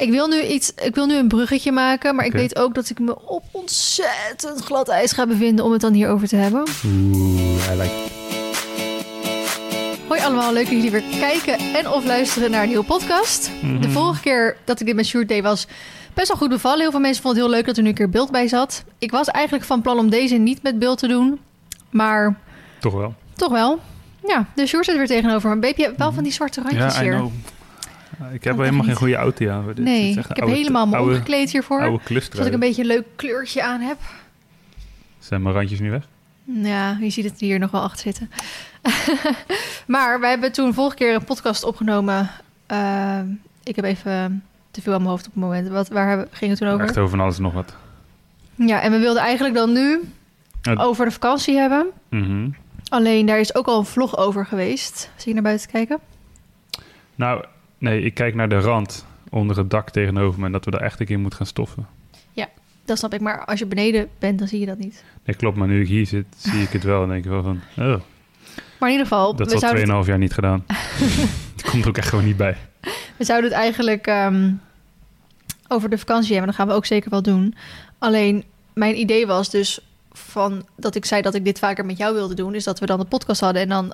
Ik wil nu iets, ik wil nu een bruggetje maken, maar ik weet ook dat ik me op ontzettend glad ijs ga bevinden om het dan hierover te hebben. Oeh, I like it. Hoi allemaal, leuk dat jullie weer kijken en of luisteren naar een nieuwe podcast. Mhm. De vorige keer dat ik dit met Sjoerd deed was best wel goed bevallen. Heel veel mensen vonden het heel leuk dat er nu een keer beeld bij zat. Ik was eigenlijk van plan om deze niet met beeld te doen, maar Toch wel. toch wel. Ja, de Sjoerd zit er weer tegenover me. Babe, je hebt wel van die zwarte randjes Ja, I hier. Ik heb helemaal geen goede auto dit. Het Nee, is ik echt heb oude- helemaal me oude, omgekleed hiervoor. Oude. Zodat ik een beetje een leuk kleurtje aan heb. Zijn mijn randjes nu weg? Ja, je ziet het hier nog wel achter zitten. maar we hebben toen vorige keer een podcast opgenomen. Eh, ik heb even te veel aan mijn hoofd op het moment. Wat, waar ging het toen over? Echt over van alles nog wat. Ja, en we wilden eigenlijk dan nu over de vakantie hebben. Mhm. Alleen daar is ook al een vlog over geweest. Zie je naar buiten kijken? Nou, nee, ik kijk naar de rand onder het dak tegenover me... en dat we daar echt een keer moeten gaan stoffen. Dat snap ik. Maar als je beneden bent, dan zie je dat niet. Nee, klopt, maar nu ik hier zit, zie ik het wel en denk ik wel van... Oh, Maar in ieder geval, dat is al zouden, 2,5 jaar niet gedaan. Het komt er ook echt gewoon niet bij. we zouden het eigenlijk ehm, over de vakantie hebben. Dat gaan we ook zeker wel doen. Alleen, mijn idee was dus van dat ik zei dat ik dit vaker met jou wilde doen. Is dat we dan de podcast hadden en dan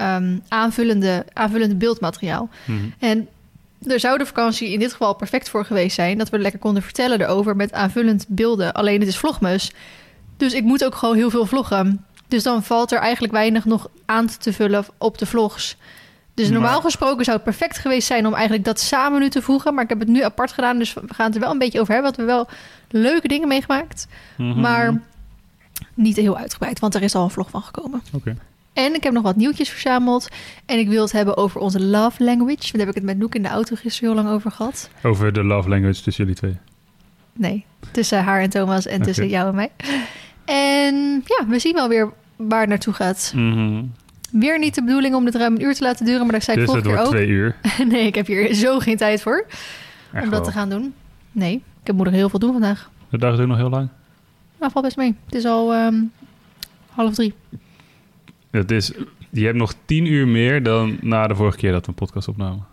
ehm, aanvullende, aanvullende beeldmateriaal. Mhm. En er zou de vakantie in dit geval perfect voor geweest zijn. Dat we lekker konden vertellen erover met aanvullend beelden. Alleen het is vlogmus. Dus ik moet ook gewoon heel veel vloggen. Dus dan valt er eigenlijk weinig nog aan te vullen op de vlogs. Dus normaal gesproken zou het perfect geweest zijn om eigenlijk dat samen nu te voegen. Maar ik heb het nu apart gedaan. Dus we gaan het er wel een beetje over hebben. Want we hebben wel leuke dingen meegemaakt. Mhm. Maar niet heel uitgebreid. Want er is al een vlog van gekomen. Oké. En ik heb nog wat nieuwtjes verzameld. En ik wil het hebben over onze love language. Daar heb ik het met Noek in de auto gisteren heel lang over gehad. Over de love language tussen jullie twee. Nee, tussen haar en Thomas en tussen jou en mij. En ja, we zien wel weer waar het naartoe gaat. Mhm. Weer niet de bedoeling om dit ruim een uur te laten duren. Maar dat zei ik Dus vorige keer twee uur. ook. nee, ik heb hier zo geen tijd voor Echt om dat wel. te gaan doen. Nee, ik heb moeder heel veel doen vandaag. De dag is ook nog heel lang. Maar valt best mee. Het is al ehm, half drie. Het is, je hebt nog tien uur meer dan na de vorige keer dat we een podcast opnamen.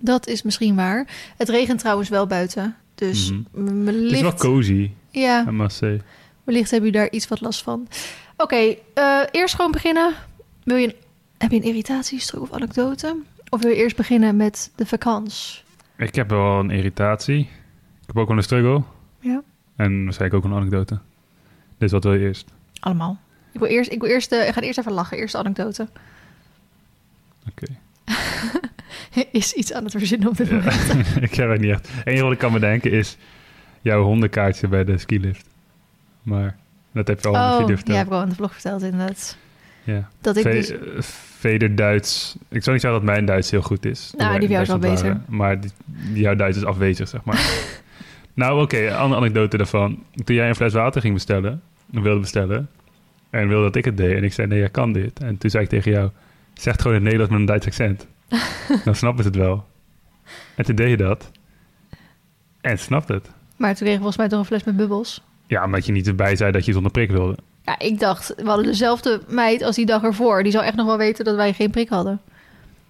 Dat is misschien waar. Het regent trouwens wel buiten. Dus Mhm. Het is wel cozy, ja, I must say. wellicht hebben jullie daar iets wat last van. Oké, eh, eerst gewoon beginnen. Wil je een, heb je een irritatiestrook of anekdote? Of wil je eerst beginnen met de vakantie? Ik heb wel een irritatie. Ik heb ook wel een struggle. Ja. En waarschijnlijk ook een anekdote. Dus wat wil je eerst? Allemaal. Ik wil eerst, ik wil eerst, de, ik ga eerst even lachen. Eerst de anekdote. Oké. is iets aan het verzinnen op dit Ja. moment. ik heb het niet echt. Het enige wat ik kan bedenken is jouw hondenkaartje bij de skilift. Maar dat heb je al in de oh, video ja, verteld. heb ik al in de vlog verteld inderdaad. Ja. Dat ik Ve- dus... eh, Veder Duits. Ik zou niet zeggen dat mijn Duits heel goed is. Nou, die van jou is wel Duitsland waren. Maar die, jouw Duits is afwezig, zeg maar. nou, oké. een andere anekdote daarvan. Toen jij een fles water ging bestellen, wilde bestellen, en wilde dat ik het deed, en ik zei, nee, jij kan dit. En toen zei ik tegen jou, zeg het gewoon in het Nederlands met een Duits accent. Dan snappen ze het wel. En toen deed je dat. En ze snapte het. Maar toen kreeg ik volgens mij toch een fles met bubbels. Ja, omdat je niet erbij zei dat je zonder prik wilde. Ja, ik dacht, we hadden dezelfde meid als die dag ervoor. Die zou echt nog wel weten dat wij geen prik hadden.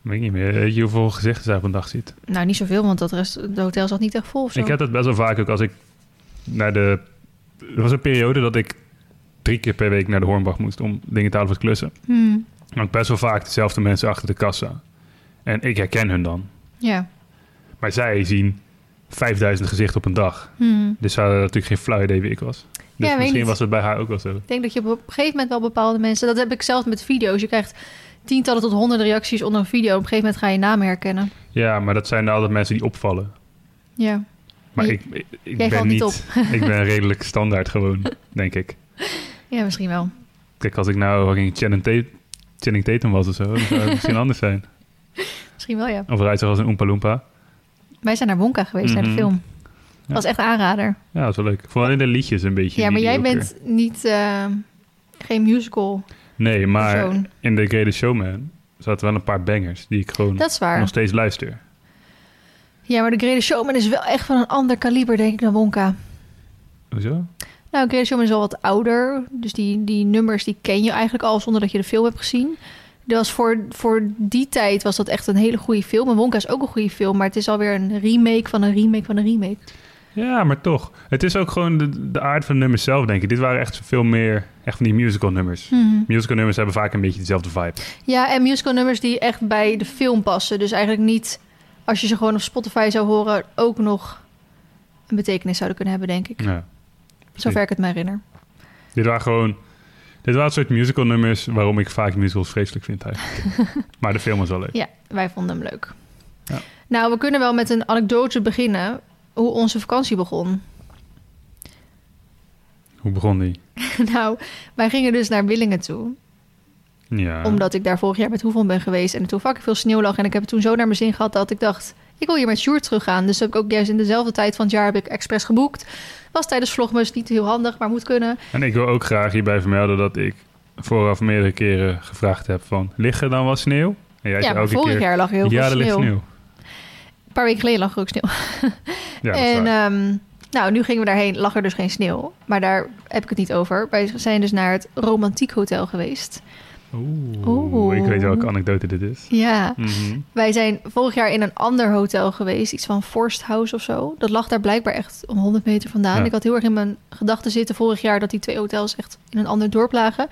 Weet ik niet meer. Weet je hoeveel gezichten zij op een dag ziet? Nou, niet zoveel, want dat rest, de hotel zat niet echt vol of zo. Ik heb dat best wel vaak ook als ik naar de... Er was een periode dat ik drie keer per week naar de Hornbach moest om dingen te halen voor klussen. Hmm, En ook best wel vaak dezelfde mensen achter de kassa. En ik herken hun dan. ja. Maar zij zien 5000 gezichten op een dag. Hmm. Dus ze hadden natuurlijk geen flauw idee wie ik was. Dus Ja, misschien was het bij haar ook wel zo. Ik denk dat je op een gegeven moment wel bepaalde mensen... Dat heb ik zelf met video's. Je krijgt tientallen tot honderden reacties onder een video. Op een gegeven moment ga je namen herkennen. Ja, maar dat zijn dan altijd mensen die opvallen. Ja. Maar Je- ik, ik, ben niet niet... ik ben redelijk standaard gewoon, denk ik. Ja, misschien wel. Kijk, als ik nou fucking Channing, Tatum was of zo, dan zou het misschien anders zijn. Misschien wel, ja. Of eruit zag als een Oompa Loompa. Wij zijn naar Wonka geweest, naar de Mhm. film. Ja. was echt aanrader. Ja, dat is wel leuk. Vond alleen de liedjes een beetje... Ja, maar jij mediocre. bent niet... eh, geen musical Nee, maar persoon. in The Greatest Showman zaten wel een paar bangers die ik gewoon Dat is waar. nog steeds luister. Ja, maar de Greatest Showman is wel echt van een ander kaliber, denk ik, dan Wonka. Hoezo? Nou, Showman is al wat ouder. Dus die, die nummers die ken je eigenlijk al zonder dat je de film hebt gezien. Dat was voor, voor die tijd was dat echt een hele goede film. En Wonka is ook een goede film, maar het is alweer een remake van een remake van een remake. Ja, maar toch. Het is ook gewoon de, de aard van de nummers zelf, denk ik. Dit waren echt veel meer echt van die musical nummers. Mhm. Musical nummers hebben vaak een beetje dezelfde vibe. Ja, en musical nummers die echt bij de film passen. Dus eigenlijk niet, als je ze gewoon op Spotify zou horen, ook nog een betekenis zouden kunnen hebben, denk ik. Ja. Zover ik het me herinner. Dit waren gewoon... Dit waren het soort musical nummers waarom ik vaak musicals vreselijk vind eigenlijk. maar de film was wel leuk. Ja, wij vonden hem leuk. Ja. Nou, we kunnen wel met een anekdote beginnen hoe onze vakantie begon. Hoe begon die? nou, wij gingen dus naar Willingen toe. Ja. Omdat ik daar vorig jaar met Hoeveel ben geweest en er toen fucking veel sneeuw lag. En ik heb het toen zo naar mijn zin gehad dat ik dacht... ik wil hier met Sjoerd teruggaan. Dus heb ik ook juist in dezelfde tijd van het jaar heb ik expres geboekt. Was tijdens Vlogmus niet heel handig, maar moet kunnen. En ik wil ook graag hierbij vermelden dat ik vooraf meerdere keren gevraagd heb van... Ligt er dan wat sneeuw? En jij ja, elke vorig keer... jaar lag heel ja, veel er ligt sneeuw. sneeuw. Een paar weken geleden lag er ook sneeuw. Ja, en ehm, nou, nu gingen we daarheen, lag er dus geen sneeuw. Maar daar heb ik het niet over. Wij zijn dus naar het Romantiek Hotel geweest. Oeh, Oeh. ik weet welke anekdote dit is. Ja, Mhm. wij zijn vorig jaar in een ander hotel geweest. Iets van Forst House of zo. Dat lag daar blijkbaar echt om 100 meter vandaan. Ja. Ik had heel erg in mijn gedachten zitten vorig jaar... dat die twee hotels echt in een ander dorp lagen.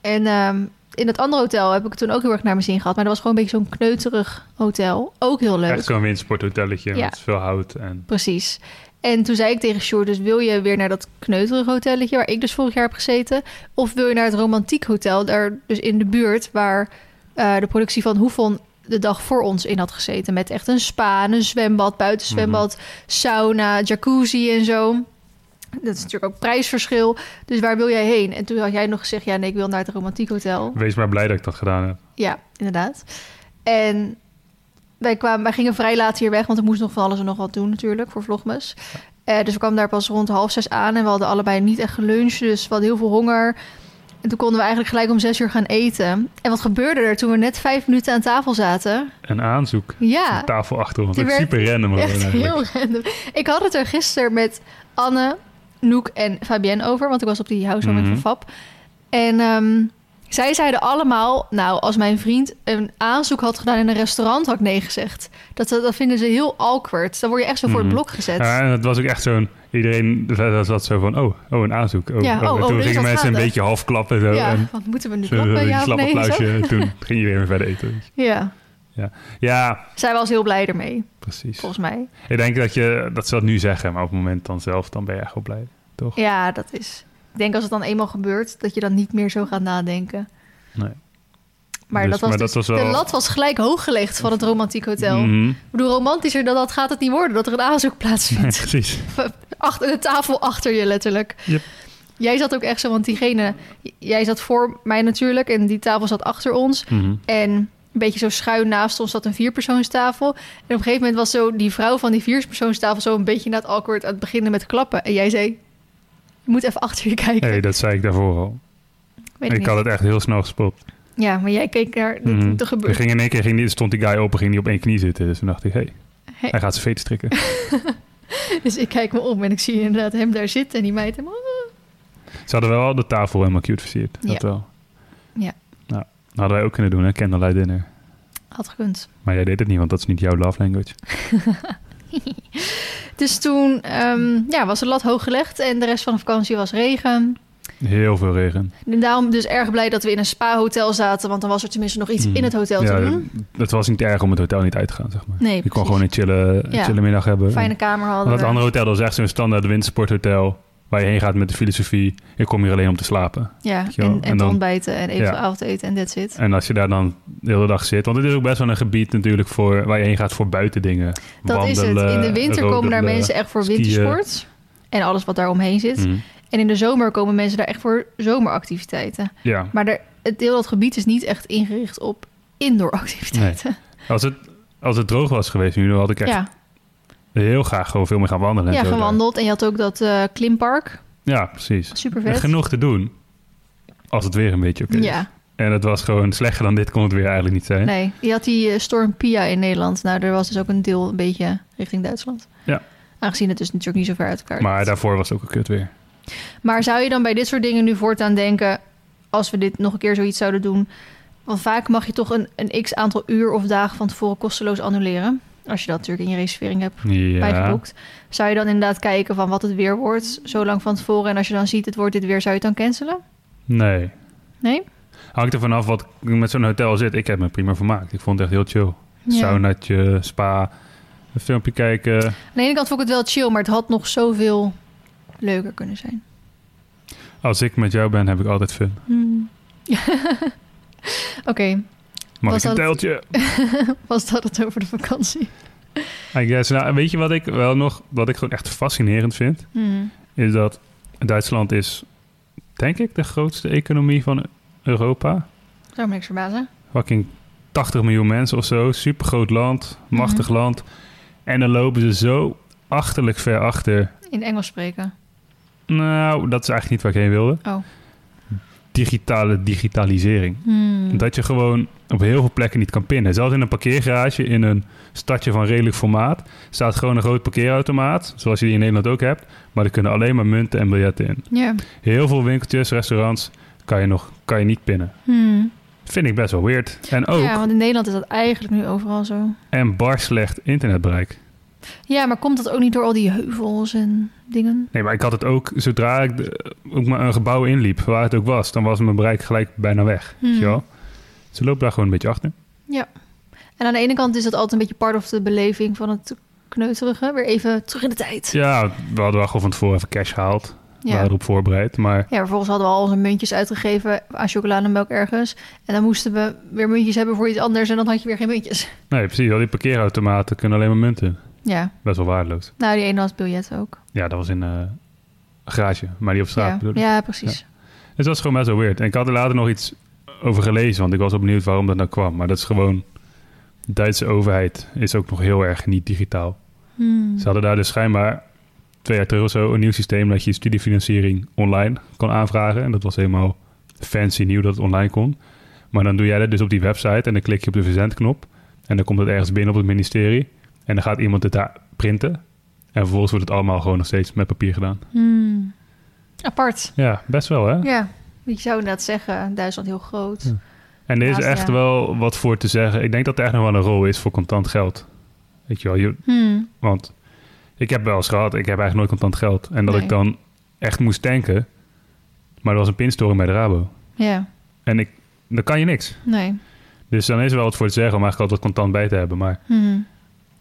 En ehm, in het andere hotel heb ik het toen ook heel erg naar mijn zin gehad. Maar dat was gewoon een beetje zo'n kneuterig hotel. Ook heel leuk. Echt zo'n windsporthotelletje Ja. met veel hout. En... Precies. En toen zei ik tegen Sjoerd, dus wil je weer naar dat kneuterige hotelletje waar ik dus vorig jaar heb gezeten? Of wil je naar het romantiek hotel, daar dus in de buurt waar eh, de productie van Hoefon de dag voor ons in had gezeten. Met echt een spa, en een zwembad, buitenzwembad, sauna, jacuzzi en zo. Dat is natuurlijk ook prijsverschil. Dus waar wil jij heen? En toen had jij nog gezegd, ja nee, ik wil naar het romantiek hotel. Wees maar blij dat ik dat gedaan heb. Ja, inderdaad. En wij, kwamen, wij gingen vrij laat hier weg, want er moest nog van alles en nog wat doen natuurlijk voor Vlogmas. Eh, dus we kwamen daar pas rond half zes aan en we hadden allebei niet echt geluncht, dus we hadden heel veel honger. En toen konden we eigenlijk gelijk om zes uur gaan eten. En wat gebeurde er toen we net vijf minuten aan tafel zaten? Een aanzoek. Ja, Een tafel achter ons. Super random. echt heel random. Ik had het er gisteren met Anne, Noek en Fabienne over, want ik was op die housewarming Mhm. van Fab. En ehm, zij zeiden allemaal, nou, als mijn vriend een aanzoek had gedaan in een restaurant, had ik nee gezegd. Dat, dat vinden ze heel awkward. Dan word je echt zo voor het Mhm. blok gezet. Ja, en het was ook echt zo'n... Iedereen dat zat zo van... Oh, oh een aanzoek. Oh, Ja, oh. oh, oh, toen gingen mensen een beetje half klappen. Zo, ja, en wat moeten we nu klappen? Ja of slap nee? toen ging iedereen weer verder eten. Ja, Ja, zij was heel blij ermee, precies. volgens mij. Ik denk dat, je, dat ze dat nu zeggen, maar op het moment dan zelf, dan ben je echt wel blij. Toch? Ja, dat is... Ik denk als het dan eenmaal gebeurt, dat je dan niet meer zo gaat nadenken. Nee. Maar, Dus- dat was maar dus- dat was wel- de lat was gelijk hoog gelegd van het romantiek hotel. Ik bedoel, romantischer dan dat gaat het niet worden, dat er een aanzoek plaatsvindt. precies. achter de tafel achter je letterlijk. Yep. Jij zat ook echt zo, want diegene... Jij zat voor mij natuurlijk en die tafel zat achter ons. Mhm. En een beetje zo schuin naast ons zat een vierpersoonstafel. En op een gegeven moment was zo die vrouw van die vierpersoonstafel... zo een beetje na het awkward aan het beginnen met klappen. En jij zei, je moet even achter je kijken. Nee, dat zei ik daarvoor al. Weet Ik niet. had het echt heel snel gespot. Ja, maar jij keek Mhm. te Er gebeuren. ging in één keer ging die, stond die guy op en ging die op één knie zitten. Dus toen dacht ik, hé, hey, Hey. hij gaat zijn veet strikken. Dus ik kijk me om en ik zie inderdaad hem daar zitten... en die meid hem... Ze hadden wel de tafel helemaal cute versierd. Dat Ja. wel. Ja. Nou, dat hadden wij ook kunnen doen, hè, candlelight dinner. Had gekund. Maar jij deed het niet, want dat is niet jouw love language. Dus toen ehm, ja, was de lat hoog gelegd en de rest van de vakantie was regen. Heel veel regen. En daarom dus erg blij dat we in een spa-hotel zaten, want dan was er tenminste nog iets Mhm. in het hotel ja, te doen. Het was niet erg om het hotel niet uit te gaan, zeg maar. Nee, Je kon gewoon een chille, Ja. chille middag hebben. Fijne kamer hadden Want het we. andere hotel dat is echt zo'n standaard windsporthotel... waar je heen gaat met de filosofie... ik kom hier alleen om te slapen. Ja, en, en, En te dan- ontbijten en eventueel Ja. avondeten en that's it. En als je daar dan de hele dag zit... want het is ook best wel een gebied natuurlijk... Voor, waar je heen gaat voor buitendingen. Dat is het. In de winter komen daar rodelen. mensen echt voor skiën. wintersport. En alles wat daar omheen zit. Mhm. En in de zomer komen mensen daar echt voor zomeractiviteiten. Ja, Maar er, het deel dat gebied is niet echt ingericht op indooractiviteiten. als het, als het droog was geweest nu... dan had ik echt Ja, heel graag gewoon veel meer gaan wandelen. en ja daar. gewandeld. En je had ook dat eh, klimpark. Ja, precies. Super vet. genoeg te doen. Als het weer een beetje oké is. Ja, En het was gewoon slechter dan dit kon het weer eigenlijk niet zijn. nee. Je had die eh, storm Pia in Nederland. Nou, er was dus ook een deel een beetje richting Duitsland. Ja. Aangezien het dus natuurlijk niet zo ver uit elkaar Maar daarvoor was het ook een kut weer. Maar zou je dan bij dit soort dingen nu voortaan denken... als we dit nog een keer zoiets zouden doen... Want vaak mag je toch een, een x aantal uur of dagen van tevoren kosteloos annuleren. Als je dat natuurlijk in je reservering hebt Ja. bijgeboekt. Zou je dan inderdaad kijken van wat het weer wordt, zo lang van tevoren. En als je dan ziet het wordt dit weer, zou je het dan cancelen? Nee. Nee? Hangt er vanaf wat ik met zo'n hotel zit. Ik heb me prima vermaakt. Ik vond het echt heel chill. Ja. Saunaatje, spa, een filmpje kijken. Aan de ene kant vond ik het wel chill, maar het had nog zoveel leuker kunnen zijn. Als ik met jou ben, heb ik altijd fun. Hmm. Oké, Mag Was ik een was dat het over de vakantie? I guess. Nou, weet je wat ik wel nog, wat ik gewoon echt fascinerend vind? Hmm. Is dat Duitsland is, denk ik, de grootste economie van Europa. Zou me niks verbazen. Fucking 80 miljoen mensen of zo. Super groot land, machtig Mhm. land. En dan lopen ze zo achterlijk ver achter. In Engels spreken. Nou, dat is eigenlijk niet waar ik heen wilde. Oh. Digitale digitalisering. Hmm. Dat je gewoon op heel veel plekken niet kan pinnen. Zelfs in een parkeergarage in een stadje van redelijk formaat staat gewoon een groot parkeerautomaat, zoals je die in Nederland ook hebt. Maar er kunnen alleen maar munten en biljetten in. Heel veel winkeltjes, restaurants kan je nog kan je niet pinnen. Hmm. Vind ik best wel weird. En ook Ja, want in Nederland is dat eigenlijk nu overal zo. en bar slecht internetbereik. Ja, maar komt dat ook niet door al die heuvels en dingen? Nee, maar ik had het ook zodra ik de- ook maar een gebouw inliep, waar het ook was, dan was mijn bereik gelijk bijna weg. Weet je Hmm. wel? Ze lopen daar gewoon een beetje achter. En aan de ene kant is dat altijd een beetje part of de beleving van het kneuterige. Weer even terug in de tijd. Ja, we hadden wel gewoon van tevoren even cash gehaald. We Ja. waren erop voorbereid. Maar Ja, vervolgens hadden we al onze muntjes uitgegeven aan chocolademelk ergens. En dan moesten we weer muntjes hebben voor iets anders en dan had je weer geen muntjes. nee, precies. Al die parkeerautomaten kunnen alleen maar munten. Ja, Best wel waardeloos. nou die ene had biljetten ook. Ja, dat was in eh, een garage, maar die op straat Ja, bedoel ik. ja precies. Dus dat is gewoon best wel weird. En ik had er later nog iets over gelezen, want ik was ook benieuwd waarom dat nou kwam. Maar dat is gewoon... De Duitse overheid is ook nog heel erg niet digitaal. Hmm. Ze hadden daar dus schijnbaar twee jaar terug of zo een nieuw systeem dat je studiefinanciering online kon aanvragen. En dat was helemaal fancy nieuw dat het online kon. Maar dan doe jij dat dus op die website en dan klik je op de verzendknop. En dan komt het ergens binnen op het ministerie. En dan gaat iemand het daar printen. En vervolgens wordt het allemaal gewoon nog steeds met papier gedaan. Hmm. Apart. Ja, best wel hè? Ja, je zou inderdaad zeggen, Duitsland heel groot. Ja. En er is Naast, echt ja. wel wat voor te zeggen. Ik denk dat er echt nog wel een rol is voor contant geld. Weet je wel, je, Hmm. want ik heb wel eens gehad, ik heb eigenlijk nooit contant geld. En dat Nee. ik dan echt moest tanken. Maar er was een pinstoring bij de Rabo. Ja, En ik, dan kan je niks. nee. Dus dan is er wel wat voor te zeggen om eigenlijk altijd contant bij te hebben. Maar Hmm.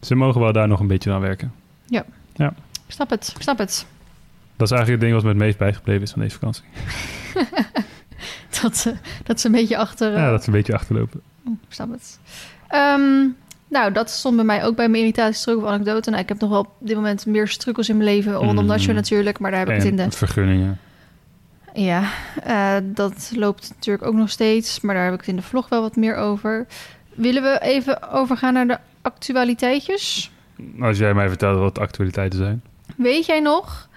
Ze mogen wel daar nog een beetje aan werken. Ik snap het, ik snap het. Dat is eigenlijk het ding wat me het meest bijgebleven is van deze vakantie. Dat, ze- dat ze een beetje achter... Ja, eh, dat ze een beetje achterlopen. Oeh, ik snap het. Ehm, nou, dat stond bij mij ook bij mijn irritatie terug of anekdote. Nou, ik heb nog wel op dit moment meer struggles in mijn leven. Rondom Mm. natuurlijk, maar daar heb ik het in de... En vergunningen. Ja, eh, dat loopt natuurlijk ook nog steeds. Maar daar heb ik het in de vlog wel wat meer over. Willen we even overgaan naar de actualiteitjes? Als jij mij vertelt wat de actualiteiten zijn. Weet jij nog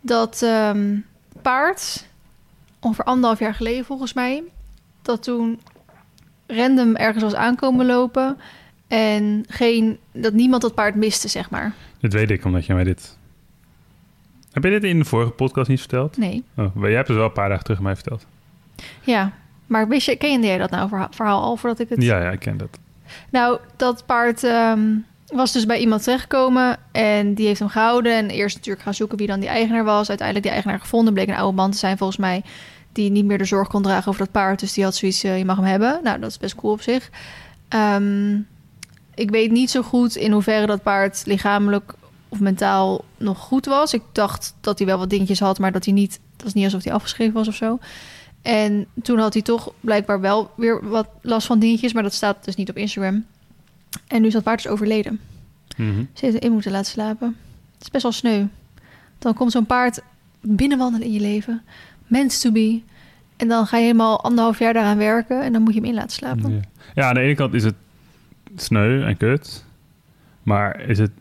dat ehm, paard, ongeveer anderhalf jaar geleden volgens mij, dat toen random ergens was aankomen lopen en geen, dat niemand dat paard miste, zeg maar. Dit weet ik, omdat jij mij dit... Heb je dit in de vorige podcast niet verteld? Nee. Oh, jij hebt het wel een paar dagen terug mij verteld. Ja, maar wist je, kende jij dat nou verha- verhaal al voordat ik het... Ja, ja, ik ken dat. Nou, dat paard ehm, was dus bij iemand terechtgekomen en die heeft hem gehouden. En eerst natuurlijk gaan zoeken wie dan die eigenaar was. Uiteindelijk die eigenaar gevonden, bleek een oude man te zijn volgens mij... die niet meer de zorg kon dragen over dat paard. Dus die had zoiets, eh, je mag hem hebben. Nou, dat is best cool op zich. Ehm, ik weet niet zo goed in hoeverre dat paard lichamelijk of mentaal nog goed was. Ik dacht dat hij wel wat dingetjes had, maar dat hij niet... Het was niet alsof hij afgeschreven was of zo. En toen had hij toch blijkbaar wel weer wat last van dingetjes, maar dat staat dus niet op Instagram. En nu is dat paard dus overleden. Mhm. Ze heeft hem in moeten laten slapen. Het is best wel sneu. Dan komt zo'n paard binnenwandelen in je leven. Mens to be. En dan ga je helemaal anderhalf jaar daaraan werken en dan moet je hem in laten slapen. Ja. ja, aan de ene kant is het sneu en kut. Maar is het,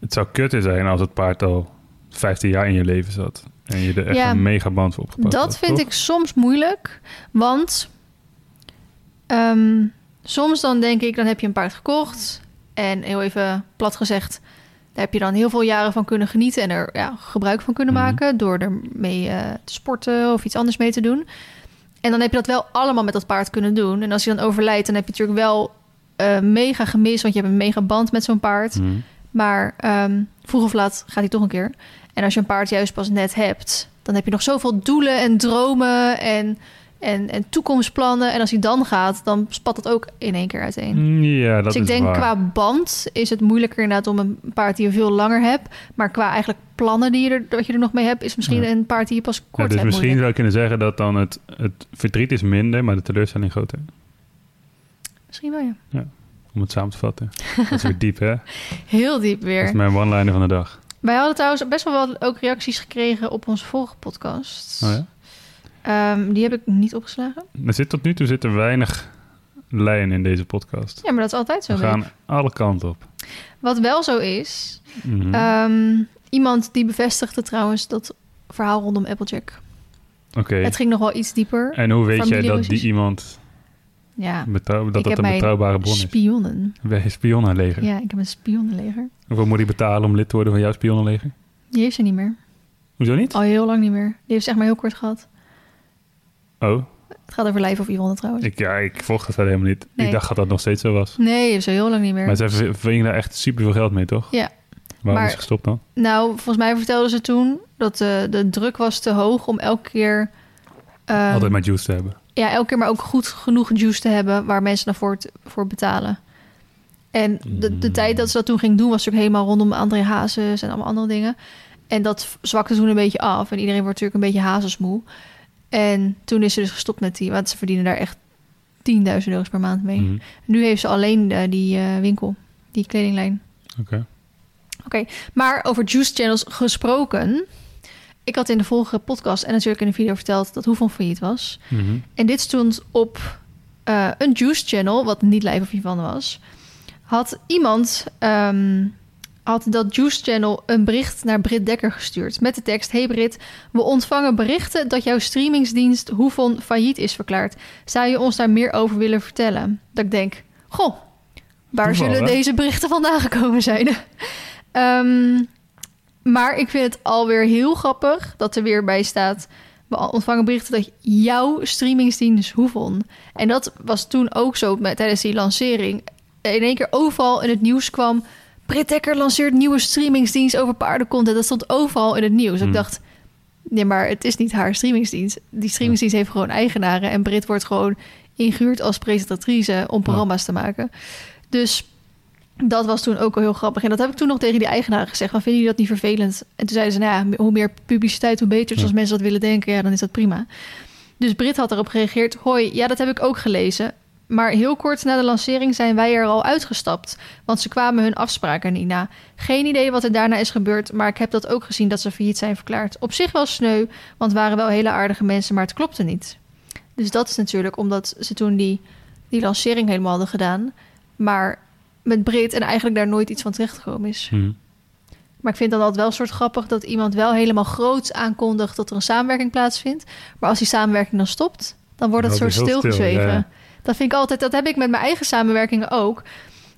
het zou kutter zijn als het paard al 15 jaar in je leven zat. En je er echt Ja. een mega band voor opgepakt Dat had, vind toch? ik soms moeilijk, want ehm, soms dan denk ik, dan heb je een paard gekocht en heel even plat gezegd, daar heb je dan heel veel jaren van kunnen genieten en er ja, gebruik van kunnen Mhm. maken door ermee eh te sporten of iets anders mee te doen. En dan heb je dat wel allemaal met dat paard kunnen doen. En als hij dan overlijdt, dan heb je natuurlijk wel eh, mega gemist, want je hebt een mega band met zo'n paard. Mhm. Maar ehm, vroeg of laat gaat hij toch een keer. En als je een paard juist pas net hebt, dan heb je nog zoveel doelen en dromen en, en, en toekomstplannen. En als hij dan gaat, dan spat dat ook in één keer uiteen. Mm, Ja, dat dus ik is denk waar. qua band is het moeilijker inderdaad om een paard die je veel langer hebt. Maar qua eigenlijk plannen die je er, wat je er nog mee hebt, is misschien Ja. een paard die je pas Ja, kort dus hebt. misschien moeilijk. zou je kunnen zeggen dat dan het, het verdriet is minder, maar de teleurstelling groter. Misschien wel, ja. Om het samen te vatten. Dat is weer diep, hè? Dat Heel diep weer. is mijn one-liner van de dag. Wij hadden trouwens best wel wat ook reacties gekregen op onze vorige podcast. Oh ja? Ehm, die heb ik niet opgeslagen. Er zit tot nu toe zit er weinig lijn in deze podcast. Ja, maar dat is altijd zo. We gaan alle kanten op. Wat wel zo is, Mhm. ehm, iemand die bevestigde trouwens dat verhaal rondom Applejack. Oké. Het ging nog wel iets dieper. En hoe weet jij dat die iemand Ja, betrouw, dat ik dat een betrouwbare bron is? spionnen. Een spionnenleger. Ja, ik heb een spionnenleger. Hoeveel moet hij betalen om lid te worden van jouw spionnenleger? Die heeft ze niet meer. Hoezo niet? Al heel lang niet meer. Die heeft ze echt maar heel kort gehad. Oh, Het gaat over Life of Yvonne trouwens. ik, ja, ik volg dat verder helemaal niet. Nee. Ik dacht dat dat nog steeds zo was. Nee, heeft ze heel lang niet meer. Maar ze ver- verdienen daar echt superveel geld mee, toch? Ja. Waarom Maar- is gestopt dan? Nou, volgens mij vertelden ze toen dat de, de druk was te hoog om elke keer... ehm, Altijd maar juice te hebben. Ja, elke keer maar ook goed genoeg juice te hebben waar mensen dan voor, het- voor betalen. En de, de Mm. tijd dat ze dat toen ging doen was natuurlijk helemaal rondom André Hazes en allemaal andere dingen. En dat zwakte toen een beetje af. En iedereen wordt natuurlijk een beetje hazesmoe. En toen is ze dus gestopt met die, want ze verdienen daar echt 10.000 euro's per maand mee. Mhm. Nu heeft ze alleen eh, die eh, winkel, die kledinglijn. Oké. Maar over juice channels gesproken. Ik had in de vorige podcast en natuurlijk in de video verteld dat Hoeveel failliet was. Mhm. En dit stond op eh, een juice channel, wat niet live of Ivan was. Had iemand, ehm, had dat juice channel een bericht naar Brit Dekker gestuurd. Met de tekst, hey Brit, we ontvangen berichten dat jouw streamingsdienst Hoevon failliet is verklaard. Zou je ons daar meer over willen vertellen? Dat ik denk, goh, waar Toeval, zullen hè? deze berichten vandaan gekomen zijn? Ehm, maar ik vind het alweer heel grappig dat er weer bij staat... we ontvangen berichten dat jouw streamingsdienst Hoevon... en dat was toen ook zo met, tijdens die lancering... in één keer overal in het nieuws kwam... Britt Dekker lanceert nieuwe streamingsdienst over paardencontent. Dat stond overal in het nieuws. Ik Hmm. dacht, nee, maar het is niet haar streamingsdienst. Die streamingsdienst heeft gewoon eigenaren... en Brit wordt gewoon ingehuurd als presentatrice... om programma's te maken. Dus dat was toen ook al heel grappig. En dat heb ik toen nog tegen die eigenaren gezegd. Van, vinden jullie dat niet vervelend? En toen zeiden ze, nou ja, hoe meer publiciteit, hoe beter. Dus Ja. als mensen dat willen denken, ja, dan is dat prima. Dus Brit had erop gereageerd. Hoi, ja, dat heb ik ook gelezen. Maar heel kort na de lancering zijn wij er al uitgestapt. Want ze kwamen hun afspraken niet na. Geen idee wat er daarna is gebeurd. Maar ik heb dat ook gezien dat ze failliet zijn verklaard. Op zich wel sneu, want waren wel hele aardige mensen. Maar het klopte niet. Dus dat is natuurlijk omdat ze toen die, die lancering helemaal hadden gedaan. Maar met Brit en eigenlijk daar nooit iets van terechtgekomen is. Mhm. Maar ik vind dan altijd wel een soort grappig dat iemand wel helemaal groots aankondigt dat er een samenwerking plaatsvindt. Maar als die samenwerking dan stopt, dan wordt het soort stil, stilgezwegen. ja. Dat vind ik altijd, dat heb ik met mijn eigen samenwerkingen ook.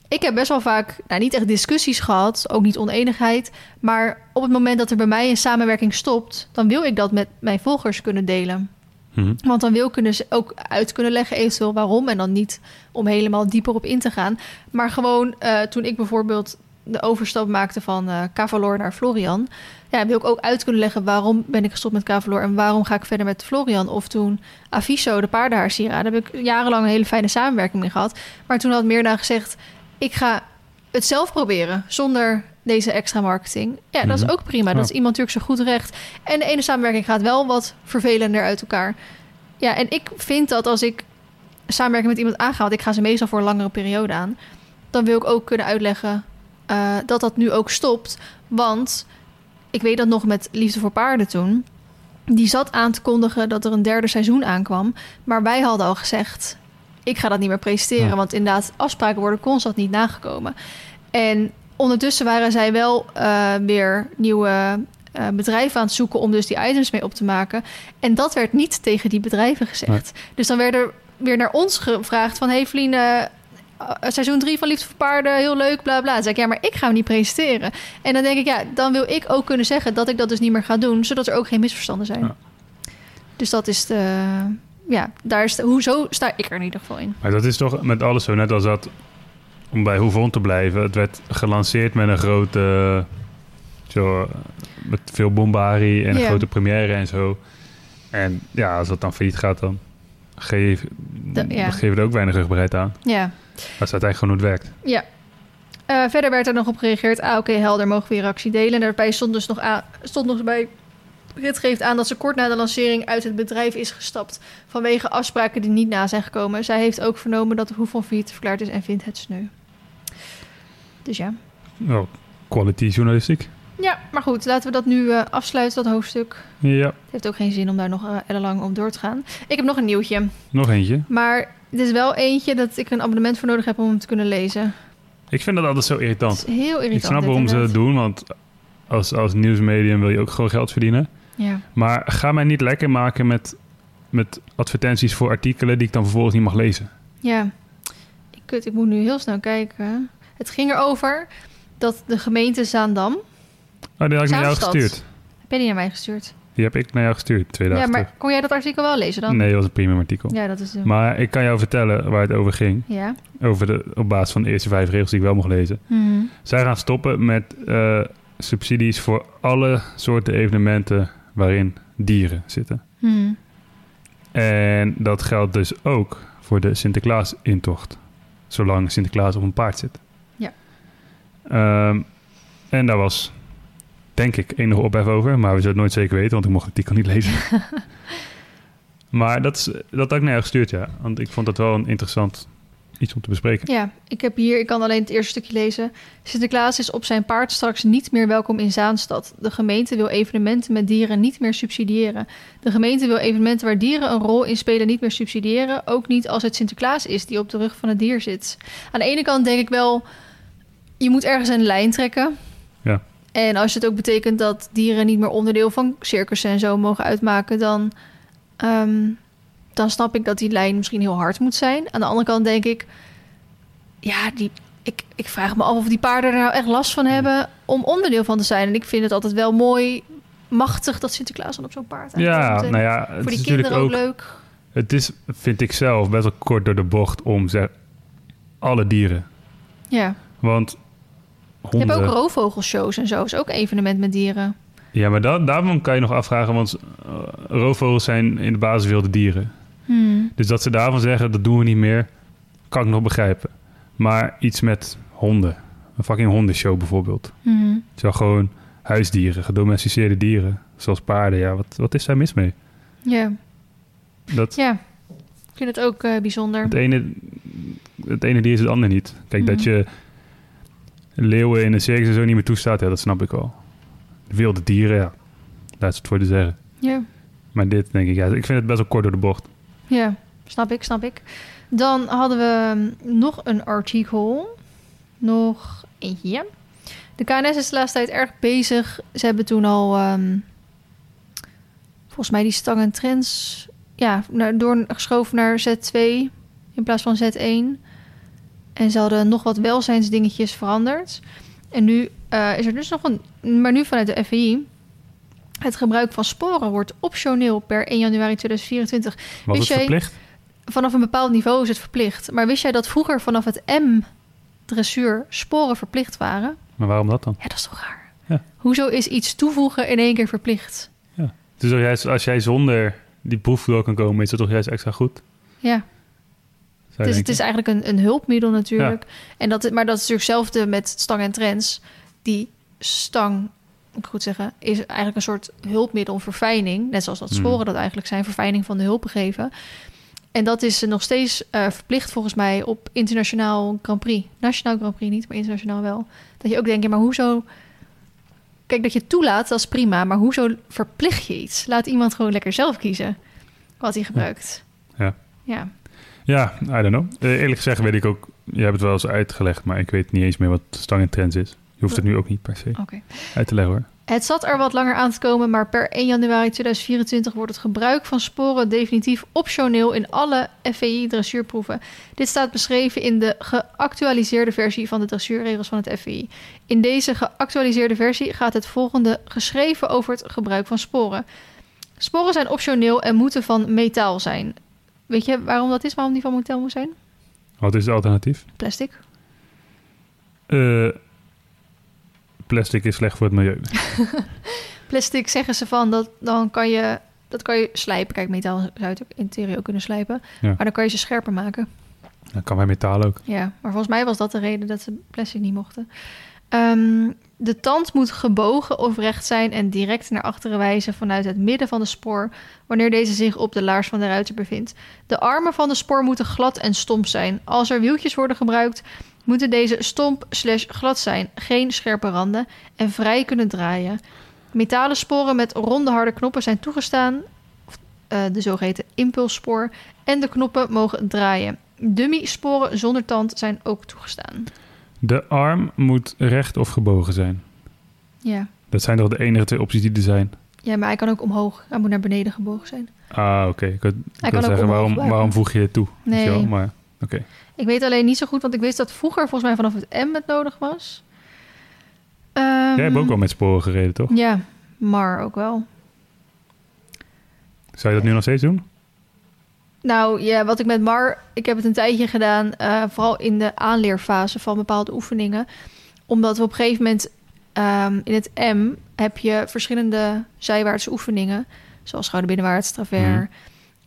Ik heb best wel vaak, nou niet echt discussies gehad, ook niet oneenigheid. Maar op het moment dat er bij mij een samenwerking stopt, dan wil ik dat met mijn volgers kunnen delen. Mhm. Want dan wil kunnen ze ook uit kunnen leggen eventueel waarom. En dan niet om helemaal dieper op in te gaan. Maar gewoon eh, toen ik bijvoorbeeld de overstap maakte van eh Cavalor naar Florian. Ja, wil ik ook uit kunnen leggen waarom ben ik gestopt met Cavalor en waarom ga ik verder met Florian. Of toen Aviso, de paardenhaarsieraden, daar heb ik jarenlang een hele fijne samenwerking mee gehad. Maar toen had Meerda gezegd, ik ga het zelf proberen zonder deze extra marketing. Ja, dat is Mhm. ook prima. Dat is iemand natuurlijk zo goed recht. En de ene samenwerking gaat wel wat vervelender uit elkaar. Ja, en ik vind dat als ik samenwerking met iemand aanga, want ik ga ze meestal voor een langere periode aan, dan wil ik ook kunnen uitleggen eh, dat dat nu ook stopt. Want ik weet dat nog met Liefde voor Paarden toen. Die zat aan te kondigen dat er een derde seizoen aankwam. Maar wij hadden al gezegd, ik ga dat niet meer presenteren. Ja. Want inderdaad, afspraken worden constant niet nagekomen. En ondertussen waren zij wel eh, weer nieuwe eh, bedrijven aan het zoeken om dus die items mee op te maken. En dat werd niet tegen die bedrijven gezegd. Dus dan werd er weer naar ons gevraagd van... hey Vline, eh, seizoen 3 van Liefde voor Paarden, heel leuk, bla bla. Dan zei ik, ja, maar ik ga hem niet presenteren. En dan denk ik, ja, dan wil ik ook kunnen zeggen... dat ik dat dus niet meer ga doen, zodat er ook geen misverstanden zijn. Ja. Dus dat is de, ja, daar is, hoezo sta ik er in ieder geval in. Maar dat is toch met alles zo. Net als dat, om bij Hoevon te blijven... het werd gelanceerd met een grote... Zo, met veel bombarie en een Ja. grote première en zo. En ja, als dat dan failliet gaat, dan geef, ja. geven we er ook weinig rugbaarheid aan. Ja, Dat is uiteindelijk gewoon hoe het werkt. ja. Eh, verder werd er nog op gereageerd. Ah, oké, helder, mogen we reactie delen. En daarbij stond dus nog, aan, stond nog bij... Rit geeft aan dat ze kort na de lancering uit het bedrijf is gestapt... vanwege afspraken die niet na zijn gekomen. Zij heeft ook vernomen dat de Hoevon failliet verklaard is en vindt het sneu. Dus ja. Nou, quality journalistiek. Ja, maar goed, laten we dat nu eh, afsluiten, dat hoofdstuk. Ja, Het heeft ook geen zin om daar nog uh, ellenlang op door te gaan. Ik heb nog een nieuwtje. nog eentje. Maar het is wel eentje dat ik een abonnement voor nodig heb om hem te kunnen lezen. Ik vind dat altijd zo Het irritant. is heel irritant. Ik snap waarom ze dat doen, want als, als nieuwsmedium wil je ook gewoon geld verdienen. Ja. Maar ga mij niet lekker maken met, met advertenties voor artikelen die ik dan vervolgens niet mag lezen. ja. Ik, kut, ik moet nu heel snel kijken. Het ging erover dat de gemeente Zaandam... Oh, die had ik naar jou Zaanstad. gestuurd. Heb je die naar mij gestuurd? Die heb ik naar jou gestuurd, twee dagen Ja, maar terug. kon jij dat artikel wel lezen dan? Nee, dat was een premium artikel. Ja, dat is. Maar ik kan jou vertellen waar het over ging. Ja. Over de, op basis van de eerste vijf regels die ik wel mocht lezen. Mhm. Zij gaan stoppen met eh, subsidies voor alle soorten evenementen waarin dieren zitten. Mhm. En dat geldt dus ook voor de Sinterklaas-intocht. Zolang Sinterklaas op een paard zit. Ehm, en daar was, denk ik, enige ophef over. Maar we zullen het nooit zeker weten, want ik mocht het artikel niet lezen. maar dat, is, dat had ik naar jou gestuurd, ja. Want ik vond dat wel een interessant iets om te bespreken. Ja, ik heb hier, ik kan alleen het eerste stukje lezen. Sinterklaas is op zijn paard straks niet meer welkom in Zaanstad. De gemeente wil evenementen met dieren niet meer subsidiëren. De gemeente wil evenementen waar dieren een rol in spelen niet meer subsidiëren. Ook niet als het Sinterklaas is die op de rug van het dier zit. Aan de ene kant denk ik wel, je moet ergens een lijn trekken. Ja. En als het ook betekent dat dieren niet meer onderdeel van circussen en zo mogen uitmaken, dan, ehm, dan snap ik dat die lijn misschien heel hard moet zijn. Aan de andere kant denk ik, ja, die, ik, ik vraag me af of die paarden er nou echt last van hebben om onderdeel van te zijn. En ik vind het altijd wel mooi, machtig dat Sinterklaas dan op zo'n paard Ja, nou ja, het voor is die natuurlijk kinderen ook, ook... leuk. Het is, vind ik zelf, best wel kort door de bocht om zeg, alle dieren. Ja. Want Je honden... hebt ook roofvogelshows en zo. Is ook evenement met dieren. Ja, maar da daarvan kan je nog afvragen, want uh, roofvogels zijn in de basis wilde dieren. Hmm. Dus dat ze daarvan zeggen, dat doen we niet meer, kan ik nog begrijpen. Maar iets met honden, een fucking hondenshow bijvoorbeeld. Hmm. Terwijl gewoon huisdieren, gedomesticeerde dieren, zoals paarden, ja, wat, wat is daar mis mee? Ja. Dat, ja, ik vind het ook eh, bijzonder. het, ene, het ene dier is het andere niet. Kijk, dat Mhm. je leeuwen in een circus en zo niet meer toestaat, ja, dat snap ik wel. Wilde dieren, ja, daar is het voor te zeggen. Ja. Maar dit denk ik, ja, ik vind het best wel kort door de bocht. Ja, snap ik, snap ik. Dan hadden we mm, nog een artikel. Nog eentje. De KNS is de laatste tijd erg bezig. Ze hebben toen al, ehm, volgens mij, die stang en trends ja, naar, doorgeschoven naar Z2 in plaats van Z1. En ze hadden nog wat welzijnsdingetjes veranderd. En nu eh, is er dus nog een, maar nu vanuit de FVI. Het gebruik van sporen wordt optioneel per 1 januari 2024 Was Wist het jij- verplicht? vanaf een bepaald niveau is het verplicht. Maar wist jij dat vroeger vanaf het M-dressuur sporen verplicht waren? Maar waarom dat dan? Ja, dat is toch raar? Ja. Hoezo is iets toevoegen in één keer verplicht? Dus toch juist, als jij zonder die proef door kan komen, is dat toch juist extra goed? Ja, Zou het is, eigenlijk een, een hulpmiddel natuurlijk. En dat, maar dat is natuurlijk hetzelfde met stang en trends. Die stang, moet ik goed zeggen, is eigenlijk een soort hulpmiddel, verfijning. Net zoals dat Hmm. sporen dat eigenlijk zijn, verfijning van de hulpen geven. En dat is nog steeds eh, verplicht volgens mij op internationaal Grand Prix. Nationaal Grand Prix niet, maar internationaal wel. Dat je ook denkt, ja, maar hoezo... Kijk, dat je toelaat, dat is prima. Maar hoezo verplicht je iets? Laat iemand gewoon lekker zelf kiezen wat hij gebruikt. Ja. Ja. Ja, I don't know. Eh, eerlijk gezegd weet ik ook... Je hebt het wel eens uitgelegd, maar ik weet niet eens meer wat stang en trends is. Je hoeft het nu ook niet per se uit te leggen hoor. Het zat er wat langer aan te komen, maar per 1 januari 2024 wordt het gebruik van sporen definitief optioneel in alle FVI-dressuurproeven. Dit staat beschreven in de geactualiseerde versie van de dressuurregels van het FVI. In deze geactualiseerde versie gaat het volgende geschreven over het gebruik van sporen. Sporen zijn optioneel en moeten van metaal zijn. Weet je waarom dat is? Waarom die van Motel moet zijn? Wat is het alternatief? Plastic. Eh, plastic is slecht voor het milieu. Plastic zeggen ze van, dat, dan kan je, dat kan je slijpen. Kijk, metaal zou je het ook in theorie ook kunnen slijpen. Ja. Maar dan kan je ze scherper maken. Dat kan bij metaal ook. Ja, maar volgens mij was dat de reden dat ze plastic niet mochten. Ehm, de tand moet gebogen of recht zijn en direct naar achteren wijzen vanuit het midden van de spoor, wanneer deze zich op de laars van de ruiter bevindt. De armen van de spoor moeten glad en stomp zijn. Als er wieltjes worden gebruikt, moeten deze stomp slash glad zijn, geen scherpe randen en vrij kunnen draaien. Metalen sporen met ronde harde knoppen zijn toegestaan, eh, de zogeheten impulsspoor, en de knoppen mogen draaien. Dummy-sporen zonder tand zijn ook toegestaan. De arm moet recht of gebogen zijn. Ja. Dat zijn toch de enige twee opties die er zijn? ja, maar hij kan ook omhoog. Hij moet naar beneden gebogen zijn. Ah, oké. Ik kan zeggen, omhoog waarom, waarom voeg je het toe? Nee. Maar oké. Ik weet alleen niet zo goed, want ik wist dat vroeger volgens mij vanaf het M het nodig was. Ehm, Jij hebt ook wel met sporen gereden, toch? Ja, maar ook wel. Zou je dat nu nog steeds doen? Nou ja, wat ik met Mar, ik heb het een tijdje gedaan, eh, vooral in de aanleerfase van bepaalde oefeningen. Omdat we op een gegeven moment ehm, in het M heb je verschillende zijwaartse oefeningen, zoals schouderbinnenwaarts, travers. Mhm.